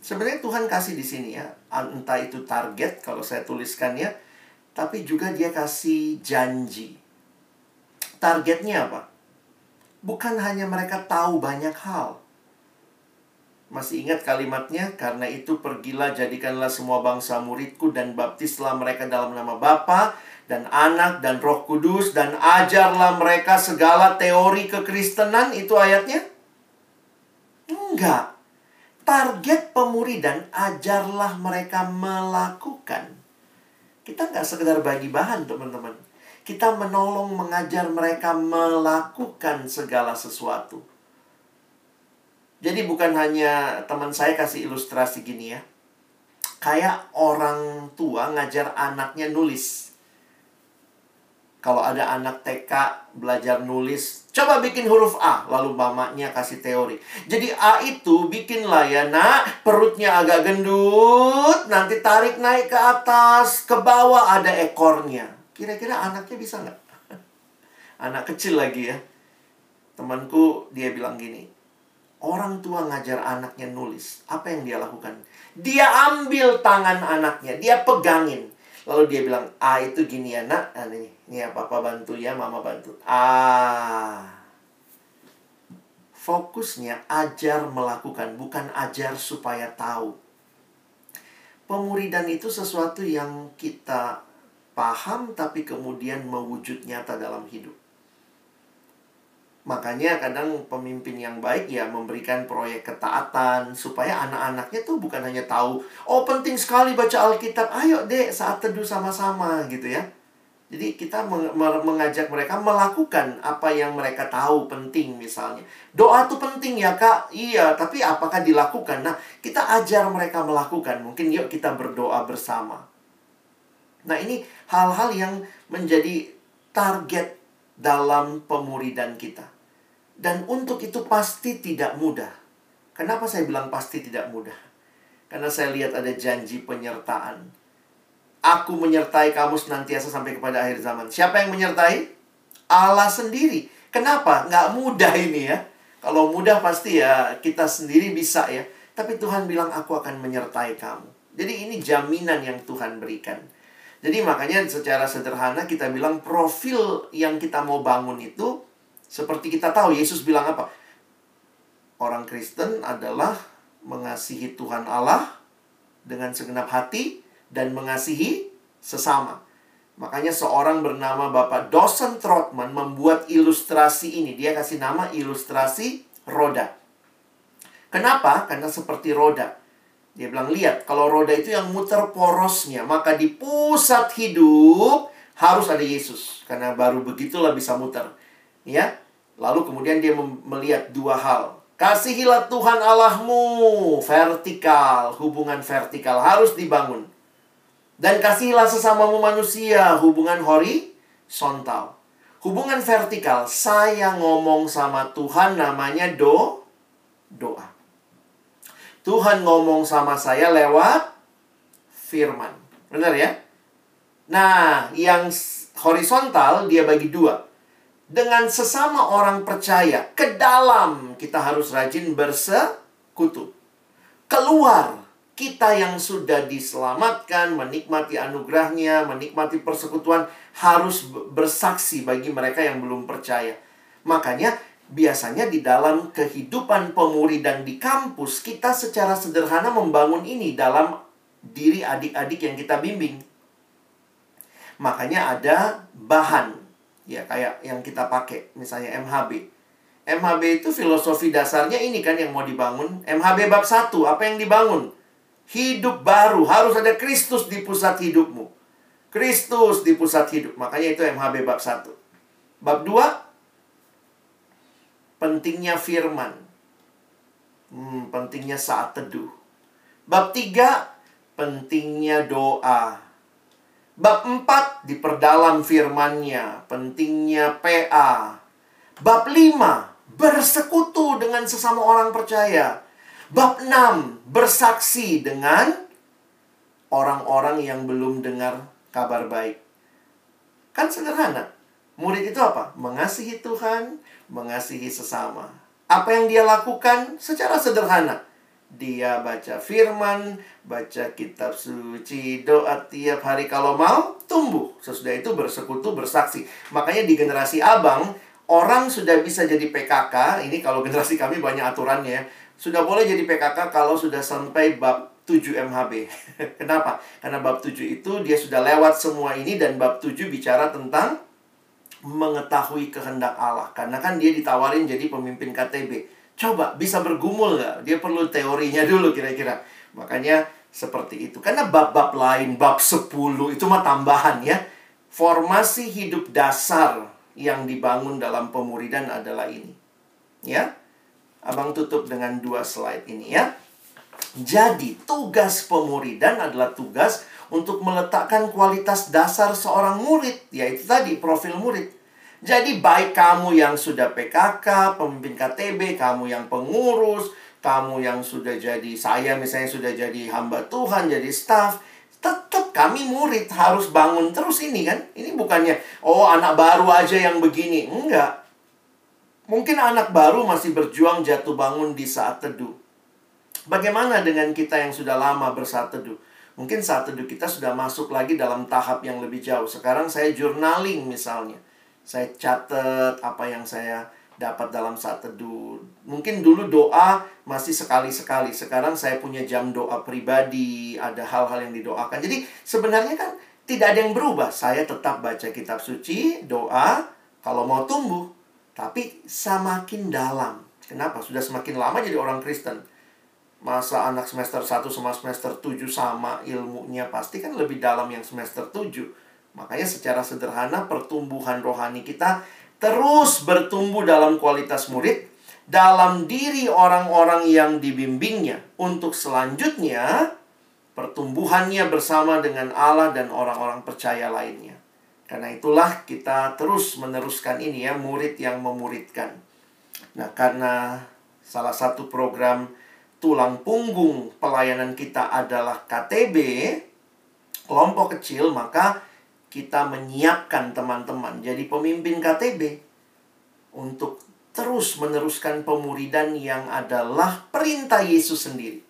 Sebenarnya Tuhan kasih di sini ya, entah itu target kalau saya tuliskan ya, tapi juga dia kasih janji. Targetnya apa? Bukan hanya mereka tahu banyak hal, masih ingat kalimatnya? Karena itu pergilah jadikanlah semua bangsa muridku dan baptislah mereka dalam nama Bapa dan Anak dan Roh Kudus dan ajarlah mereka segala teori kekristenan. Itu ayatnya? Enggak. Target pemuridan ajarlah mereka melakukan. Kita nggak sekedar bagi bahan, teman-teman. Kita menolong mengajar mereka melakukan segala sesuatu. Jadi bukan hanya teman saya kasih ilustrasi gini ya. Kayak orang tua ngajar anaknya nulis. Kalau ada anak TK belajar nulis, coba bikin huruf A, lalu mamanya kasih teori. Jadi A itu bikinlah ya, nak, perutnya agak gendut, nanti tarik naik ke atas, ke bawah ada ekornya. Kira-kira anaknya bisa nggak? *laughs* Anak kecil lagi ya. Temanku dia bilang gini, Orang tua ngajar anaknya nulis. Apa yang dia lakukan? Dia ambil tangan anaknya, dia pegangin. Lalu dia bilang, ah itu gini ya nak. Nah, ini, ini ya papa bantu ya, mama bantu. Ah. Fokusnya ajar melakukan, bukan ajar supaya tahu. Pemuridan itu sesuatu yang kita paham tapi kemudian mewujud nyata dalam hidup. Makanya kadang pemimpin yang baik ya memberikan proyek ketaatan supaya anak-anaknya tuh bukan hanya tahu, oh penting sekali baca Alkitab, ayo dek saat teduh sama-sama gitu ya. Jadi kita mengajak mereka melakukan apa yang mereka tahu penting misalnya. Doa itu penting ya kak, iya. Tapi apakah dilakukan? Nah kita ajar mereka melakukan. Mungkin yuk kita berdoa bersama. Nah ini hal-hal yang menjadi target dalam pemuridan kita. Dan untuk itu pasti tidak mudah. Kenapa saya bilang pasti tidak mudah? Karena saya lihat ada janji penyertaan Aku menyertai kamu senantiasa sampai kepada akhir zaman. Siapa yang menyertai? Allah sendiri. Kenapa? Nggak mudah ini ya. Kalau mudah pasti ya kita sendiri bisa ya. Tapi Tuhan bilang aku akan menyertai kamu. Jadi ini jaminan yang Tuhan berikan. Jadi makanya secara sederhana kita bilang profil yang kita mau bangun itu seperti kita tahu Yesus bilang apa? Orang Kristen adalah mengasihi Tuhan Allah dengan segenap hati, dan mengasihi sesama. Makanya seorang bernama Bapak Dosen Trotman membuat ilustrasi ini. Dia kasih nama ilustrasi roda. Kenapa? Karena seperti roda. Dia bilang, lihat, kalau roda itu yang muter porosnya, maka di pusat hidup harus ada Yesus. Karena baru begitulah bisa muter. Ya, Lalu kemudian dia melihat dua hal. Kasihilah Tuhan Allahmu. Vertikal, hubungan vertikal harus dibangun. Dan kasihilah sesamamu manusia, hubungan horizontal. Hubungan vertikal, saya ngomong sama Tuhan namanya do, doa. Tuhan ngomong sama saya lewat firman. Benar ya? Nah, yang horizontal dia bagi dua. Dengan sesama orang percaya, ke dalam kita harus rajin bersekutu. Keluar kita yang sudah diselamatkan, menikmati anugerahnya, menikmati persekutuan, harus bersaksi bagi mereka yang belum percaya. Makanya, biasanya di dalam kehidupan pemuri dan di kampus, kita secara sederhana membangun ini dalam diri adik-adik yang kita bimbing. Makanya ada bahan, ya kayak yang kita pakai, misalnya MHB. MHB itu filosofi dasarnya ini kan yang mau dibangun. MHB bab 1, apa yang dibangun? hidup baru. Harus ada Kristus di pusat hidupmu. Kristus di pusat hidup. Makanya itu MHB bab 1. Bab 2. Pentingnya firman. Hmm, pentingnya saat teduh. Bab 3. Pentingnya doa. Bab 4. Diperdalam firmannya. Pentingnya PA. Bab 5. Bersekutu dengan sesama orang percaya Bab 6, bersaksi dengan orang-orang yang belum dengar kabar baik. Kan sederhana. Murid itu apa? Mengasihi Tuhan, mengasihi sesama. Apa yang dia lakukan secara sederhana? Dia baca firman, baca kitab suci, doa tiap hari kalau mau, tumbuh. Sesudah itu bersekutu, bersaksi. Makanya di generasi abang, orang sudah bisa jadi PKK. Ini kalau generasi kami banyak aturannya sudah boleh jadi PKK kalau sudah sampai bab 7 MHB. *laughs* Kenapa? Karena bab 7 itu dia sudah lewat semua ini dan bab 7 bicara tentang mengetahui kehendak Allah. Karena kan dia ditawarin jadi pemimpin KTB. Coba bisa bergumul nggak? Dia perlu teorinya dulu kira-kira. Makanya seperti itu. Karena bab-bab lain, bab 10 itu mah tambahan ya. Formasi hidup dasar yang dibangun dalam pemuridan adalah ini. Ya, Abang tutup dengan dua slide ini ya. Jadi, tugas pemuridan adalah tugas untuk meletakkan kualitas dasar seorang murid, yaitu tadi profil murid. Jadi, baik kamu yang sudah PKK, pemimpin KTB, kamu yang pengurus, kamu yang sudah jadi saya misalnya sudah jadi hamba Tuhan, jadi staff, tetap kami murid harus bangun terus ini kan. Ini bukannya oh anak baru aja yang begini. Enggak. Mungkin anak baru masih berjuang jatuh bangun di saat teduh. Bagaimana dengan kita yang sudah lama bersaat teduh? Mungkin saat teduh kita sudah masuk lagi dalam tahap yang lebih jauh. Sekarang saya journaling misalnya. Saya catat apa yang saya dapat dalam saat teduh. Mungkin dulu doa masih sekali-sekali. Sekarang saya punya jam doa pribadi, ada hal-hal yang didoakan. Jadi sebenarnya kan tidak ada yang berubah. Saya tetap baca kitab suci, doa, kalau mau tumbuh tapi semakin dalam. Kenapa? Sudah semakin lama jadi orang Kristen. Masa anak semester 1 sama semester 7 sama ilmunya pasti kan lebih dalam yang semester 7. Makanya secara sederhana pertumbuhan rohani kita terus bertumbuh dalam kualitas murid dalam diri orang-orang yang dibimbingnya untuk selanjutnya pertumbuhannya bersama dengan Allah dan orang-orang percaya lainnya. Karena itulah kita terus meneruskan ini ya, murid yang memuridkan. Nah, karena salah satu program tulang punggung pelayanan kita adalah KTB, kelompok kecil, maka kita menyiapkan teman-teman jadi pemimpin KTB untuk terus meneruskan pemuridan yang adalah perintah Yesus sendiri.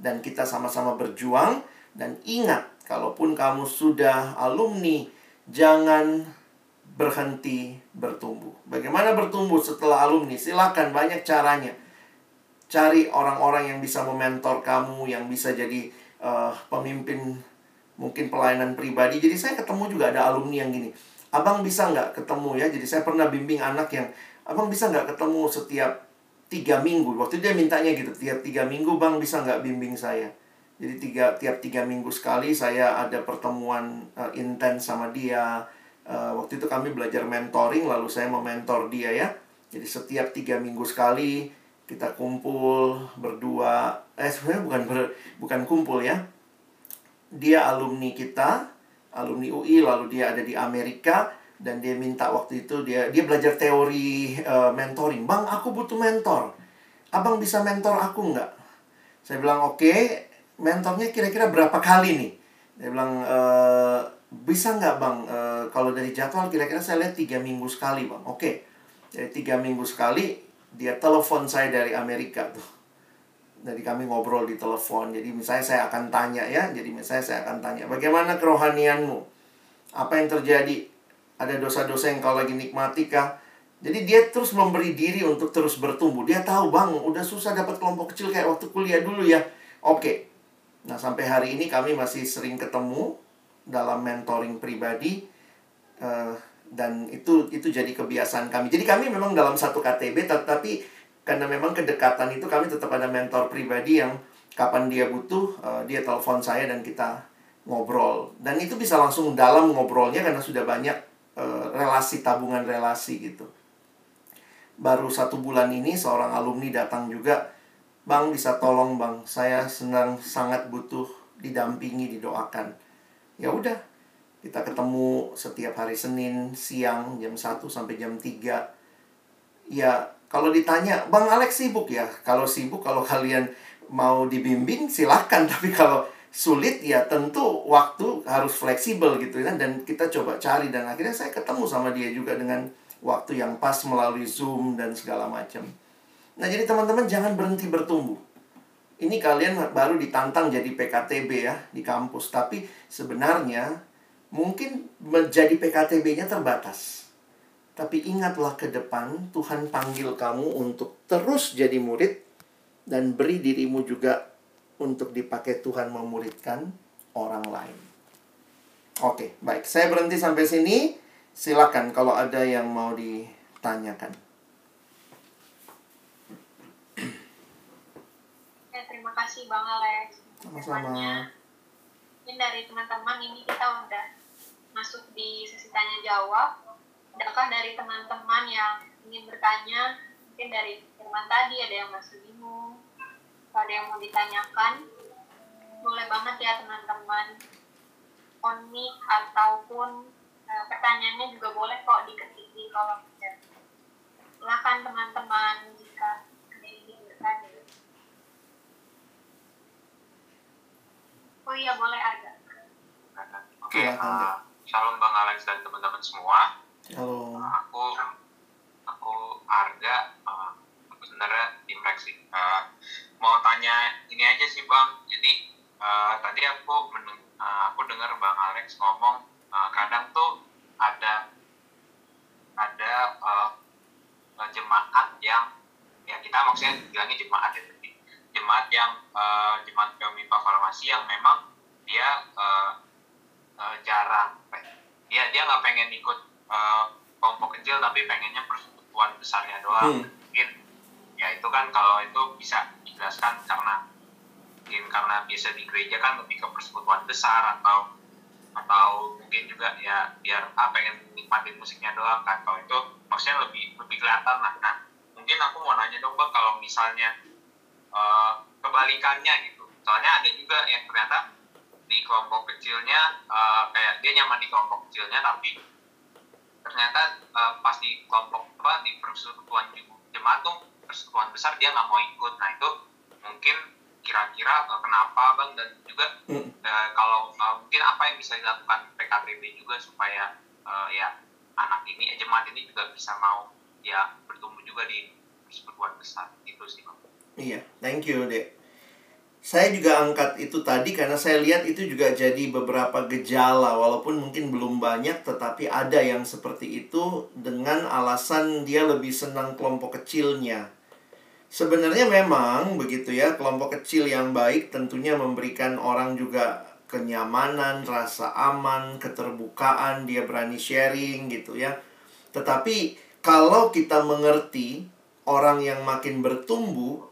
Dan kita sama-sama berjuang dan ingat, kalaupun kamu sudah alumni, jangan berhenti bertumbuh. Bagaimana bertumbuh setelah alumni? Silakan banyak caranya. Cari orang-orang yang bisa mementor kamu, yang bisa jadi uh, pemimpin mungkin pelayanan pribadi. Jadi saya ketemu juga ada alumni yang gini. Abang bisa nggak ketemu ya? Jadi saya pernah bimbing anak yang, abang bisa nggak ketemu setiap tiga minggu? Waktu dia mintanya gitu, tiap tiga minggu bang bisa nggak bimbing saya? Jadi tiga, tiap tiga minggu sekali saya ada pertemuan uh, intens sama dia. Uh, waktu itu kami belajar mentoring, lalu saya mementor dia ya. Jadi setiap tiga minggu sekali kita kumpul berdua. Eh sebenarnya bukan ber, bukan kumpul ya dia alumni kita, alumni UI, lalu dia ada di Amerika dan dia minta waktu itu dia dia belajar teori uh, mentoring. Bang, aku butuh mentor. Abang bisa mentor aku nggak? Saya bilang oke. Okay. Mentornya kira-kira berapa kali nih? Dia bilang e, bisa nggak bang? E, kalau dari jadwal kira-kira saya lihat tiga minggu sekali bang. Oke. Okay. Jadi tiga minggu sekali dia telepon saya dari Amerika tuh jadi kami ngobrol di telepon. Jadi misalnya saya akan tanya ya. Jadi misalnya saya akan tanya, bagaimana kerohanianmu? Apa yang terjadi? Ada dosa-dosa yang kau lagi nikmati kah? Jadi dia terus memberi diri untuk terus bertumbuh. Dia tahu bang, udah susah dapat kelompok kecil kayak waktu kuliah dulu ya. Oke. Nah sampai hari ini kami masih sering ketemu dalam mentoring pribadi. Uh, dan itu itu jadi kebiasaan kami. Jadi kami memang dalam satu KTB, tetapi karena memang kedekatan itu kami tetap ada mentor pribadi yang kapan dia butuh uh, dia telepon saya dan kita ngobrol. Dan itu bisa langsung dalam ngobrolnya karena sudah banyak uh, relasi tabungan relasi gitu. Baru satu bulan ini seorang alumni datang juga bang bisa tolong bang. Saya senang sangat butuh didampingi didoakan. Ya udah kita ketemu setiap hari Senin siang jam 1 sampai jam 3 ya kalau ditanya, Bang Alex sibuk ya? Kalau sibuk, kalau kalian mau dibimbing, silahkan. *laughs* Tapi kalau sulit, ya tentu waktu harus fleksibel gitu kan. Dan kita coba cari. Dan akhirnya saya ketemu sama dia juga dengan waktu yang pas melalui Zoom dan segala macam. Nah, jadi teman-teman jangan berhenti bertumbuh. Ini kalian baru ditantang jadi PKTB ya di kampus. Tapi sebenarnya mungkin menjadi PKTB-nya terbatas tapi ingatlah ke depan, Tuhan panggil kamu untuk terus jadi murid dan beri dirimu juga untuk dipakai Tuhan memuridkan orang lain. Oke, baik. Saya berhenti sampai sini. Silakan kalau ada yang mau ditanyakan. Ya, terima kasih Bang Alex. Sama-sama. Mungkin dari teman-teman ini kita udah masuk di sesi tanya jawab adakah dari teman-teman yang ingin bertanya? Mungkin dari firman tadi ada yang masih bingung ada yang mau ditanyakan. Boleh banget ya teman-teman. On mic ataupun uh, pertanyaannya juga boleh kok diketik di kolom chat silakan teman-teman jika ada yang ingin bertanya. Oh iya boleh ada Oke, okay, uh, shalom Bang Alex dan teman-teman semua. Halo. Aku aku Arga. Uh, aku sebenarnya tim sih. Uh, mau tanya ini aja sih bang. Jadi uh, tadi aku meneng, uh, aku dengar bang Alex ngomong uh, kadang tuh ada ada uh, jemaat yang ya kita maksudnya bilangnya jemaat ya jemaat yang uh, jemaat Pemimpin Farmasi yang memang dia uh, uh, jarang dia dia nggak pengen ikut uh, kelompok kecil tapi pengennya persekutuan besarnya doang. Hmm. mungkin ya itu kan kalau itu bisa dijelaskan karena mungkin karena biasa di gereja kan lebih ke persekutuan besar atau atau mungkin juga ya biar apa pengen nikmatin musiknya doang kan. Kalau itu maksudnya lebih lebih kelihatan lah. Nah mungkin aku mau nanya dong bang kalau misalnya uh, kebalikannya gitu. Soalnya ada juga yang ternyata di kelompok kecilnya uh, kayak dia nyaman di kelompok kecilnya tapi ternyata uh, pas di kelompok apa di persekutuan jemaat tuh persekutuan besar dia nggak mau ikut. Nah itu mungkin kira-kira uh, kenapa bang? Dan juga hmm. uh, kalau uh, mungkin apa yang bisa dilakukan PKPB juga supaya uh, ya anak ini jemaat ini juga bisa mau ya bertumbuh juga di persekutuan besar. Itu sih bang. Iya thank you dek saya juga angkat itu tadi karena saya lihat itu juga jadi beberapa gejala walaupun mungkin belum banyak tetapi ada yang seperti itu dengan alasan dia lebih senang kelompok kecilnya Sebenarnya memang begitu ya, kelompok kecil yang baik tentunya memberikan orang juga kenyamanan, rasa aman, keterbukaan, dia berani sharing gitu ya. Tetapi kalau kita mengerti orang yang makin bertumbuh,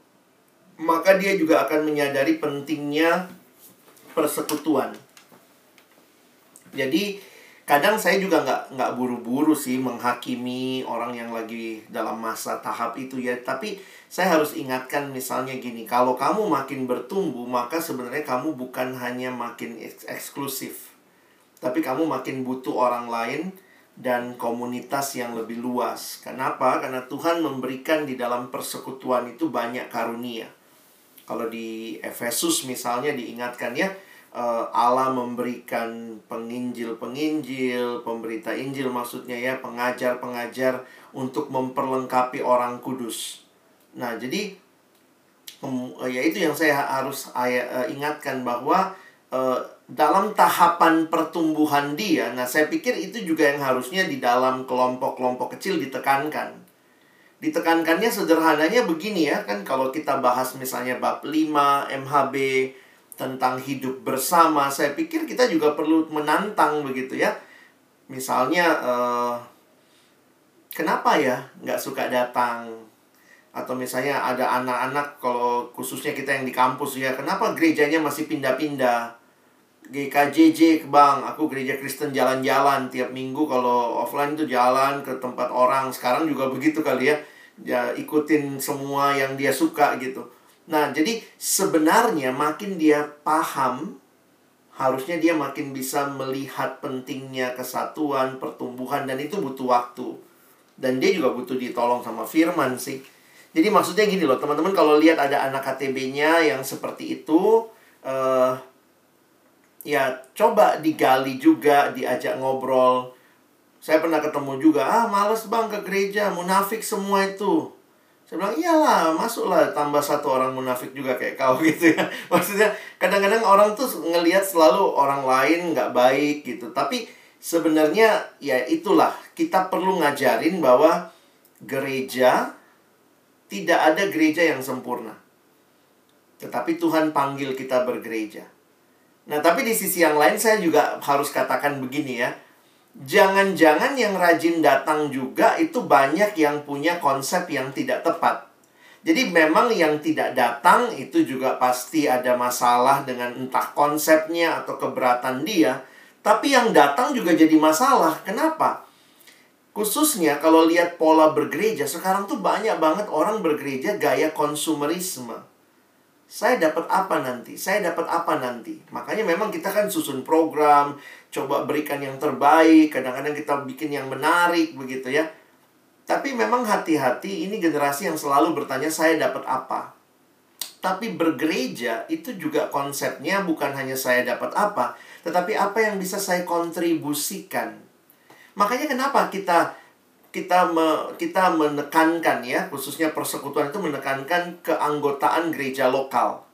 maka dia juga akan menyadari pentingnya persekutuan. Jadi kadang saya juga nggak nggak buru-buru sih menghakimi orang yang lagi dalam masa tahap itu ya. Tapi saya harus ingatkan misalnya gini, kalau kamu makin bertumbuh, maka sebenarnya kamu bukan hanya makin eks eksklusif, tapi kamu makin butuh orang lain dan komunitas yang lebih luas. Kenapa? Karena Tuhan memberikan di dalam persekutuan itu banyak karunia. Kalau di Efesus misalnya diingatkan ya, eh, Allah memberikan penginjil-penginjil, pemberita Injil maksudnya ya, pengajar-pengajar untuk memperlengkapi orang kudus. Nah, jadi ya itu yang saya harus uh, ingatkan bahwa dalam tahapan pertumbuhan dia, nah saya pikir itu juga yang harusnya di dalam kelompok-kelompok kecil ditekankan. Ditekankannya sederhananya begini ya, kan kalau kita bahas misalnya bab 5 MHB tentang hidup bersama, saya pikir kita juga perlu menantang begitu ya. Misalnya, uh, kenapa ya nggak suka datang atau misalnya ada anak-anak kalau khususnya kita yang di kampus ya kenapa gerejanya masih pindah-pindah GKJJ bang aku gereja Kristen jalan-jalan tiap minggu. Kalau offline itu jalan ke tempat orang. Sekarang juga begitu kali ya. Ya ikutin semua yang dia suka gitu. Nah jadi sebenarnya makin dia paham harusnya dia makin bisa melihat pentingnya kesatuan pertumbuhan dan itu butuh waktu. Dan dia juga butuh ditolong sama firman sih. Jadi maksudnya gini loh, teman-teman kalau lihat ada anak KTB-nya yang seperti itu, uh, ya coba digali juga, diajak ngobrol. Saya pernah ketemu juga, ah males bang ke gereja, munafik semua itu. Saya bilang, iyalah, masuklah tambah satu orang munafik juga kayak kau *laughs* gitu ya. Maksudnya, kadang-kadang orang tuh ngelihat selalu orang lain nggak baik gitu. Tapi sebenarnya ya itulah, kita perlu ngajarin bahwa gereja tidak ada gereja yang sempurna. Tetapi Tuhan panggil kita bergereja. Nah, tapi di sisi yang lain saya juga harus katakan begini ya. Jangan-jangan yang rajin datang juga itu banyak yang punya konsep yang tidak tepat. Jadi memang yang tidak datang itu juga pasti ada masalah dengan entah konsepnya atau keberatan dia. Tapi yang datang juga jadi masalah. Kenapa? Khususnya kalau lihat pola bergereja, sekarang tuh banyak banget orang bergereja gaya konsumerisme. Saya dapat apa nanti? Saya dapat apa nanti? Makanya memang kita kan susun program, coba berikan yang terbaik, kadang-kadang kita bikin yang menarik begitu ya. Tapi memang hati-hati ini generasi yang selalu bertanya saya dapat apa. Tapi bergereja itu juga konsepnya bukan hanya saya dapat apa, tetapi apa yang bisa saya kontribusikan Makanya kenapa kita kita me, kita menekankan ya khususnya persekutuan itu menekankan keanggotaan gereja lokal.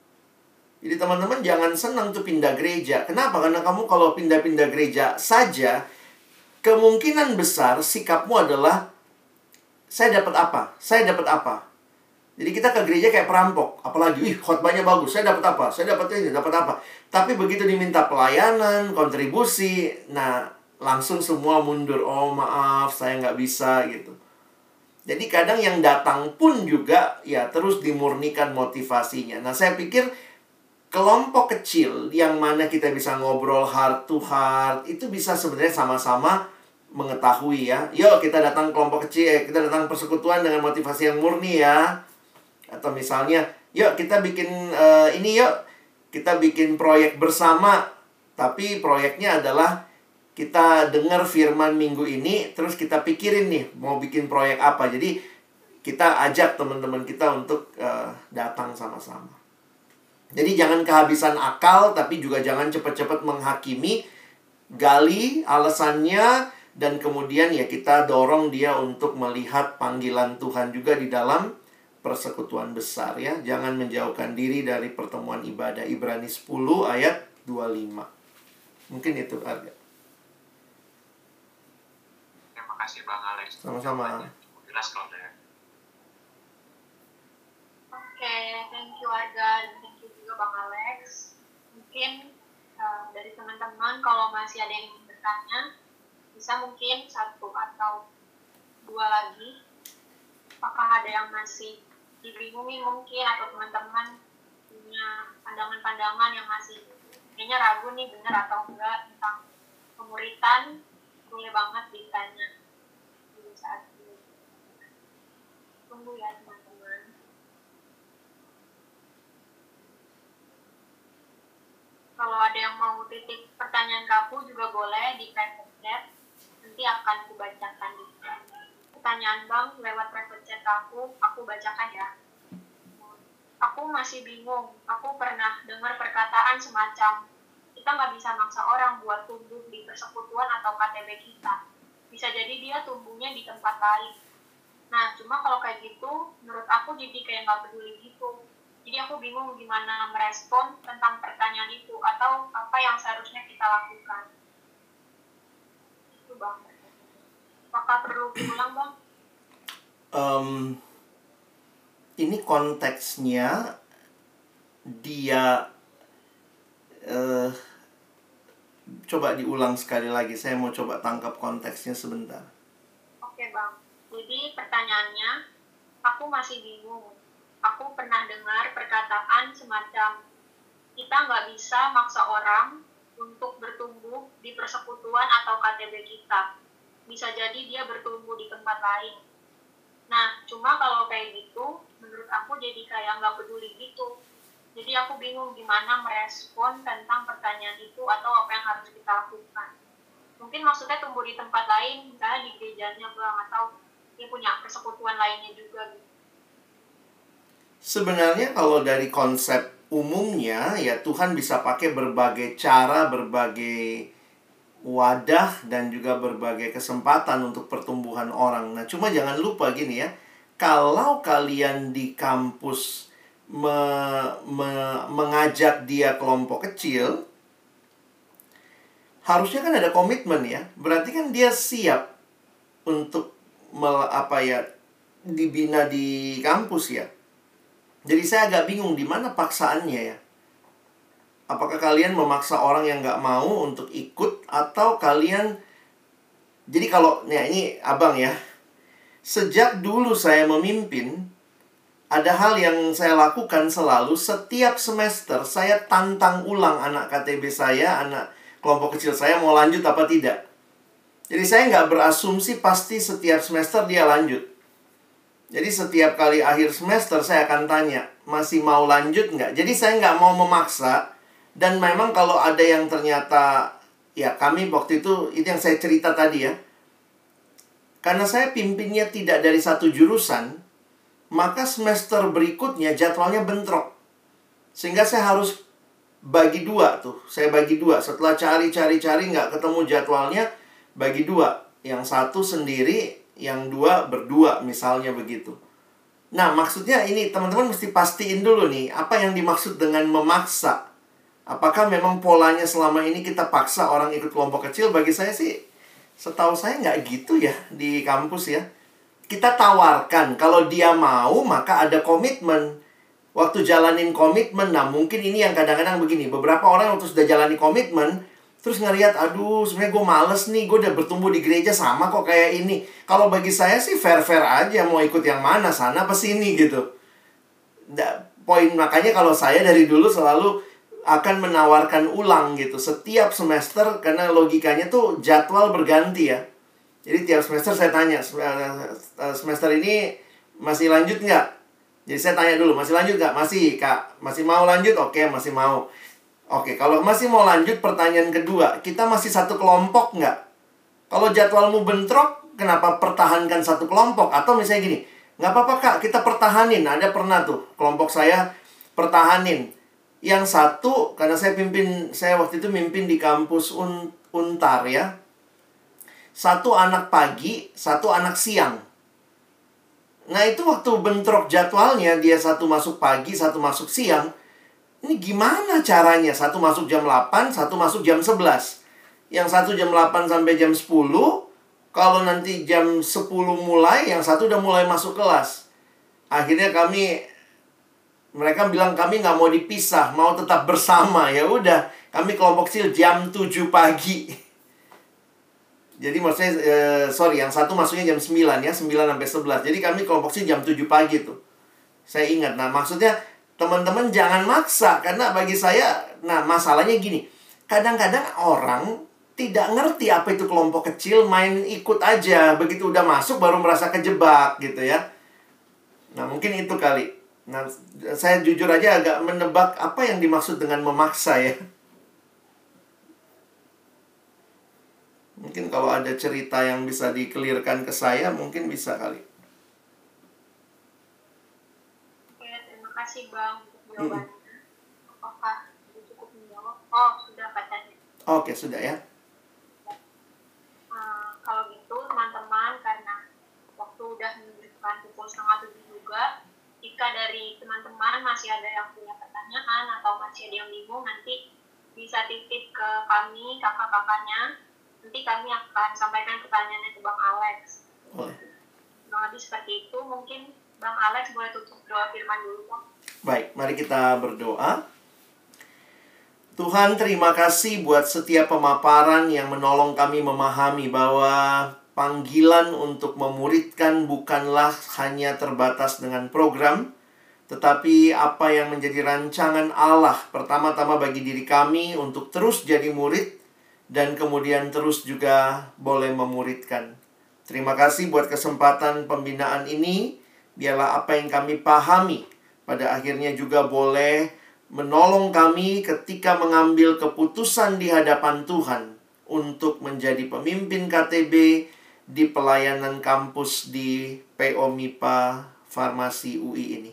Jadi teman-teman jangan senang tuh pindah gereja. Kenapa? Karena kamu kalau pindah-pindah gereja saja kemungkinan besar sikapmu adalah saya dapat apa? Saya dapat apa? Jadi kita ke gereja kayak perampok, apalagi ih khotbahnya bagus, saya dapat apa? Saya dapat ini, dapat apa? Tapi begitu diminta pelayanan, kontribusi, nah langsung semua mundur oh maaf saya nggak bisa gitu jadi kadang yang datang pun juga ya terus dimurnikan motivasinya nah saya pikir kelompok kecil yang mana kita bisa ngobrol heart to heart itu bisa sebenarnya sama-sama mengetahui ya. Yuk kita datang kelompok kecil, eh, kita datang persekutuan dengan motivasi yang murni ya. Atau misalnya, yuk kita bikin uh, ini yuk kita bikin proyek bersama. Tapi proyeknya adalah kita dengar firman minggu ini, terus kita pikirin nih mau bikin proyek apa. Jadi kita ajak teman-teman kita untuk uh, datang sama-sama. Jadi jangan kehabisan akal, tapi juga jangan cepat-cepat menghakimi. Gali alasannya, dan kemudian ya kita dorong dia untuk melihat panggilan Tuhan juga di dalam persekutuan besar ya. Jangan menjauhkan diri dari pertemuan ibadah. Ibrani 10 ayat 25. Mungkin itu harga. Terima kasih Bang Alex. Sama-sama. Jelas kalau ada. Oke, thank you Arga dan thank you juga Bang Alex. Mungkin uh, dari teman-teman kalau masih ada yang ingin bertanya, bisa mungkin satu atau dua lagi. Apakah ada yang masih dibingungi mungkin atau teman-teman punya pandangan-pandangan yang masih kayaknya ragu nih benar atau enggak tentang pemuritan boleh banget ditanya di saat ini. Tunggu ya teman-teman kalau ada yang mau titik pertanyaan ke aku juga boleh di private chat. Nanti akan kubacakan di pertanyaan bang lewat private chat aku aku bacakan ya. Aku masih bingung. Aku pernah dengar perkataan semacam kita nggak bisa maksa orang buat tumbuh di persekutuan atau KTB kita bisa jadi dia tumbuhnya di tempat lain nah cuma kalau kayak gitu menurut aku jadi kayak nggak peduli gitu jadi aku bingung gimana merespon tentang pertanyaan itu atau apa yang seharusnya kita lakukan. Itu bang. Apakah perlu diulang bang? Um, ini konteksnya dia uh, coba diulang sekali lagi. Saya mau coba tangkap konteksnya sebentar. Oke bang. Jadi pertanyaannya, aku masih bingung aku pernah dengar perkataan semacam kita nggak bisa maksa orang untuk bertumbuh di persekutuan atau KTB kita. Bisa jadi dia bertumbuh di tempat lain. Nah, cuma kalau kayak gitu, menurut aku jadi kayak nggak peduli gitu. Jadi aku bingung gimana merespon tentang pertanyaan itu atau apa yang harus kita lakukan. Mungkin maksudnya tumbuh di tempat lain, misalnya di gerejanya bang, atau dia punya persekutuan lainnya juga gitu Sebenarnya kalau dari konsep umumnya ya Tuhan bisa pakai berbagai cara, berbagai wadah dan juga berbagai kesempatan untuk pertumbuhan orang. Nah, cuma jangan lupa gini ya. Kalau kalian di kampus me, me, mengajak dia kelompok kecil, harusnya kan ada komitmen ya. Berarti kan dia siap untuk mel, apa ya dibina di kampus ya. Jadi saya agak bingung di mana paksaannya ya. Apakah kalian memaksa orang yang nggak mau untuk ikut atau kalian jadi kalau ya ini abang ya sejak dulu saya memimpin ada hal yang saya lakukan selalu setiap semester saya tantang ulang anak KTB saya anak kelompok kecil saya mau lanjut apa tidak jadi saya nggak berasumsi pasti setiap semester dia lanjut jadi setiap kali akhir semester saya akan tanya, masih mau lanjut nggak? Jadi saya nggak mau memaksa. Dan memang kalau ada yang ternyata, ya kami waktu itu, itu yang saya cerita tadi ya. Karena saya pimpinnya tidak dari satu jurusan, maka semester berikutnya jadwalnya bentrok. Sehingga saya harus bagi dua tuh. Saya bagi dua. Setelah cari-cari-cari nggak ketemu jadwalnya, bagi dua. Yang satu sendiri, yang dua berdua misalnya begitu. Nah, maksudnya ini teman-teman mesti pastiin dulu nih, apa yang dimaksud dengan memaksa. Apakah memang polanya selama ini kita paksa orang ikut kelompok kecil? Bagi saya sih, setahu saya nggak gitu ya di kampus ya. Kita tawarkan, kalau dia mau maka ada komitmen. Waktu jalanin komitmen, nah mungkin ini yang kadang-kadang begini. Beberapa orang waktu sudah jalani komitmen, Terus ngeliat, aduh sebenarnya gue males nih, gue udah bertumbuh di gereja sama kok kayak ini. Kalau bagi saya sih fair-fair aja, mau ikut yang mana, sana apa sini gitu. Da, poin makanya kalau saya dari dulu selalu akan menawarkan ulang gitu setiap semester karena logikanya tuh jadwal berganti ya. Jadi tiap semester saya tanya eh, semester ini masih lanjut nggak? Jadi saya tanya dulu masih lanjut nggak? Masih kak, masih mau lanjut? Oke masih mau. Oke kalau masih mau lanjut pertanyaan kedua kita masih satu kelompok nggak? Kalau jadwalmu bentrok kenapa pertahankan satu kelompok? Atau misalnya gini, nggak apa-apa kak kita pertahanin. Ada pernah tuh kelompok saya pertahanin yang satu karena saya pimpin saya waktu itu mimpin di kampus Un, Untar ya. Satu anak pagi, satu anak siang. Nah, itu waktu bentrok jadwalnya dia satu masuk pagi, satu masuk siang. Ini gimana caranya? Satu masuk jam 8, satu masuk jam 11. Yang satu jam 8 sampai jam 10, kalau nanti jam 10 mulai, yang satu udah mulai masuk kelas. Akhirnya kami mereka bilang kami nggak mau dipisah, mau tetap bersama. Ya udah, kami kelompok kecil jam 7 pagi. Jadi maksudnya, eh, sorry, yang satu masuknya jam 9 ya, 9 sampai 11. Jadi kami kelompok kecil jam 7 pagi tuh. Saya ingat, nah maksudnya teman-teman jangan maksa. Karena bagi saya, nah masalahnya gini. Kadang-kadang orang tidak ngerti apa itu kelompok kecil, main ikut aja. Begitu udah masuk baru merasa kejebak gitu ya. Nah mungkin itu kali Nah, saya jujur aja agak menebak apa yang dimaksud dengan memaksa ya. Mungkin kalau ada cerita yang bisa dikelirkan ke saya, mungkin bisa kali. Oke, terima kasih Bang untuk jawabannya. Hmm. Apakah cukup menjawab? Oh, sudah katanya. Oke, sudah ya. Uh, kalau gitu, teman-teman, karena waktu udah menunjukkan pukul setengah tujuh juga, jika dari teman-teman masih ada yang punya pertanyaan atau masih ada yang bingung nanti bisa titip ke kami kakak-kakaknya nanti kami akan sampaikan pertanyaannya ke Bang Alex. Boleh Bang Adi seperti itu mungkin Bang Alex boleh tutup doa firman dulu Bang. Baik mari kita berdoa. Tuhan terima kasih buat setiap pemaparan yang menolong kami memahami bahwa panggilan untuk memuridkan bukanlah hanya terbatas dengan program, tetapi apa yang menjadi rancangan Allah pertama-tama bagi diri kami untuk terus jadi murid dan kemudian terus juga boleh memuridkan. Terima kasih buat kesempatan pembinaan ini. Biarlah apa yang kami pahami pada akhirnya juga boleh menolong kami ketika mengambil keputusan di hadapan Tuhan untuk menjadi pemimpin KTB di pelayanan kampus di PO MIPA Farmasi UI ini.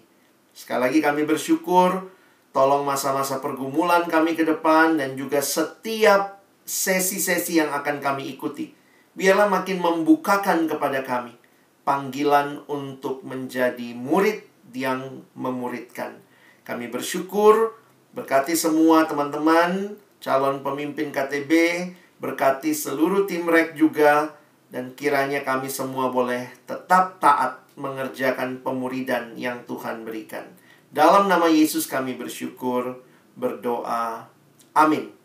Sekali lagi kami bersyukur, tolong masa-masa pergumulan kami ke depan dan juga setiap sesi-sesi yang akan kami ikuti. Biarlah makin membukakan kepada kami panggilan untuk menjadi murid yang memuridkan. Kami bersyukur, berkati semua teman-teman, calon pemimpin KTB, berkati seluruh tim REK juga, dan kiranya kami semua boleh tetap taat mengerjakan pemuridan yang Tuhan berikan. Dalam nama Yesus kami bersyukur, berdoa. Amin.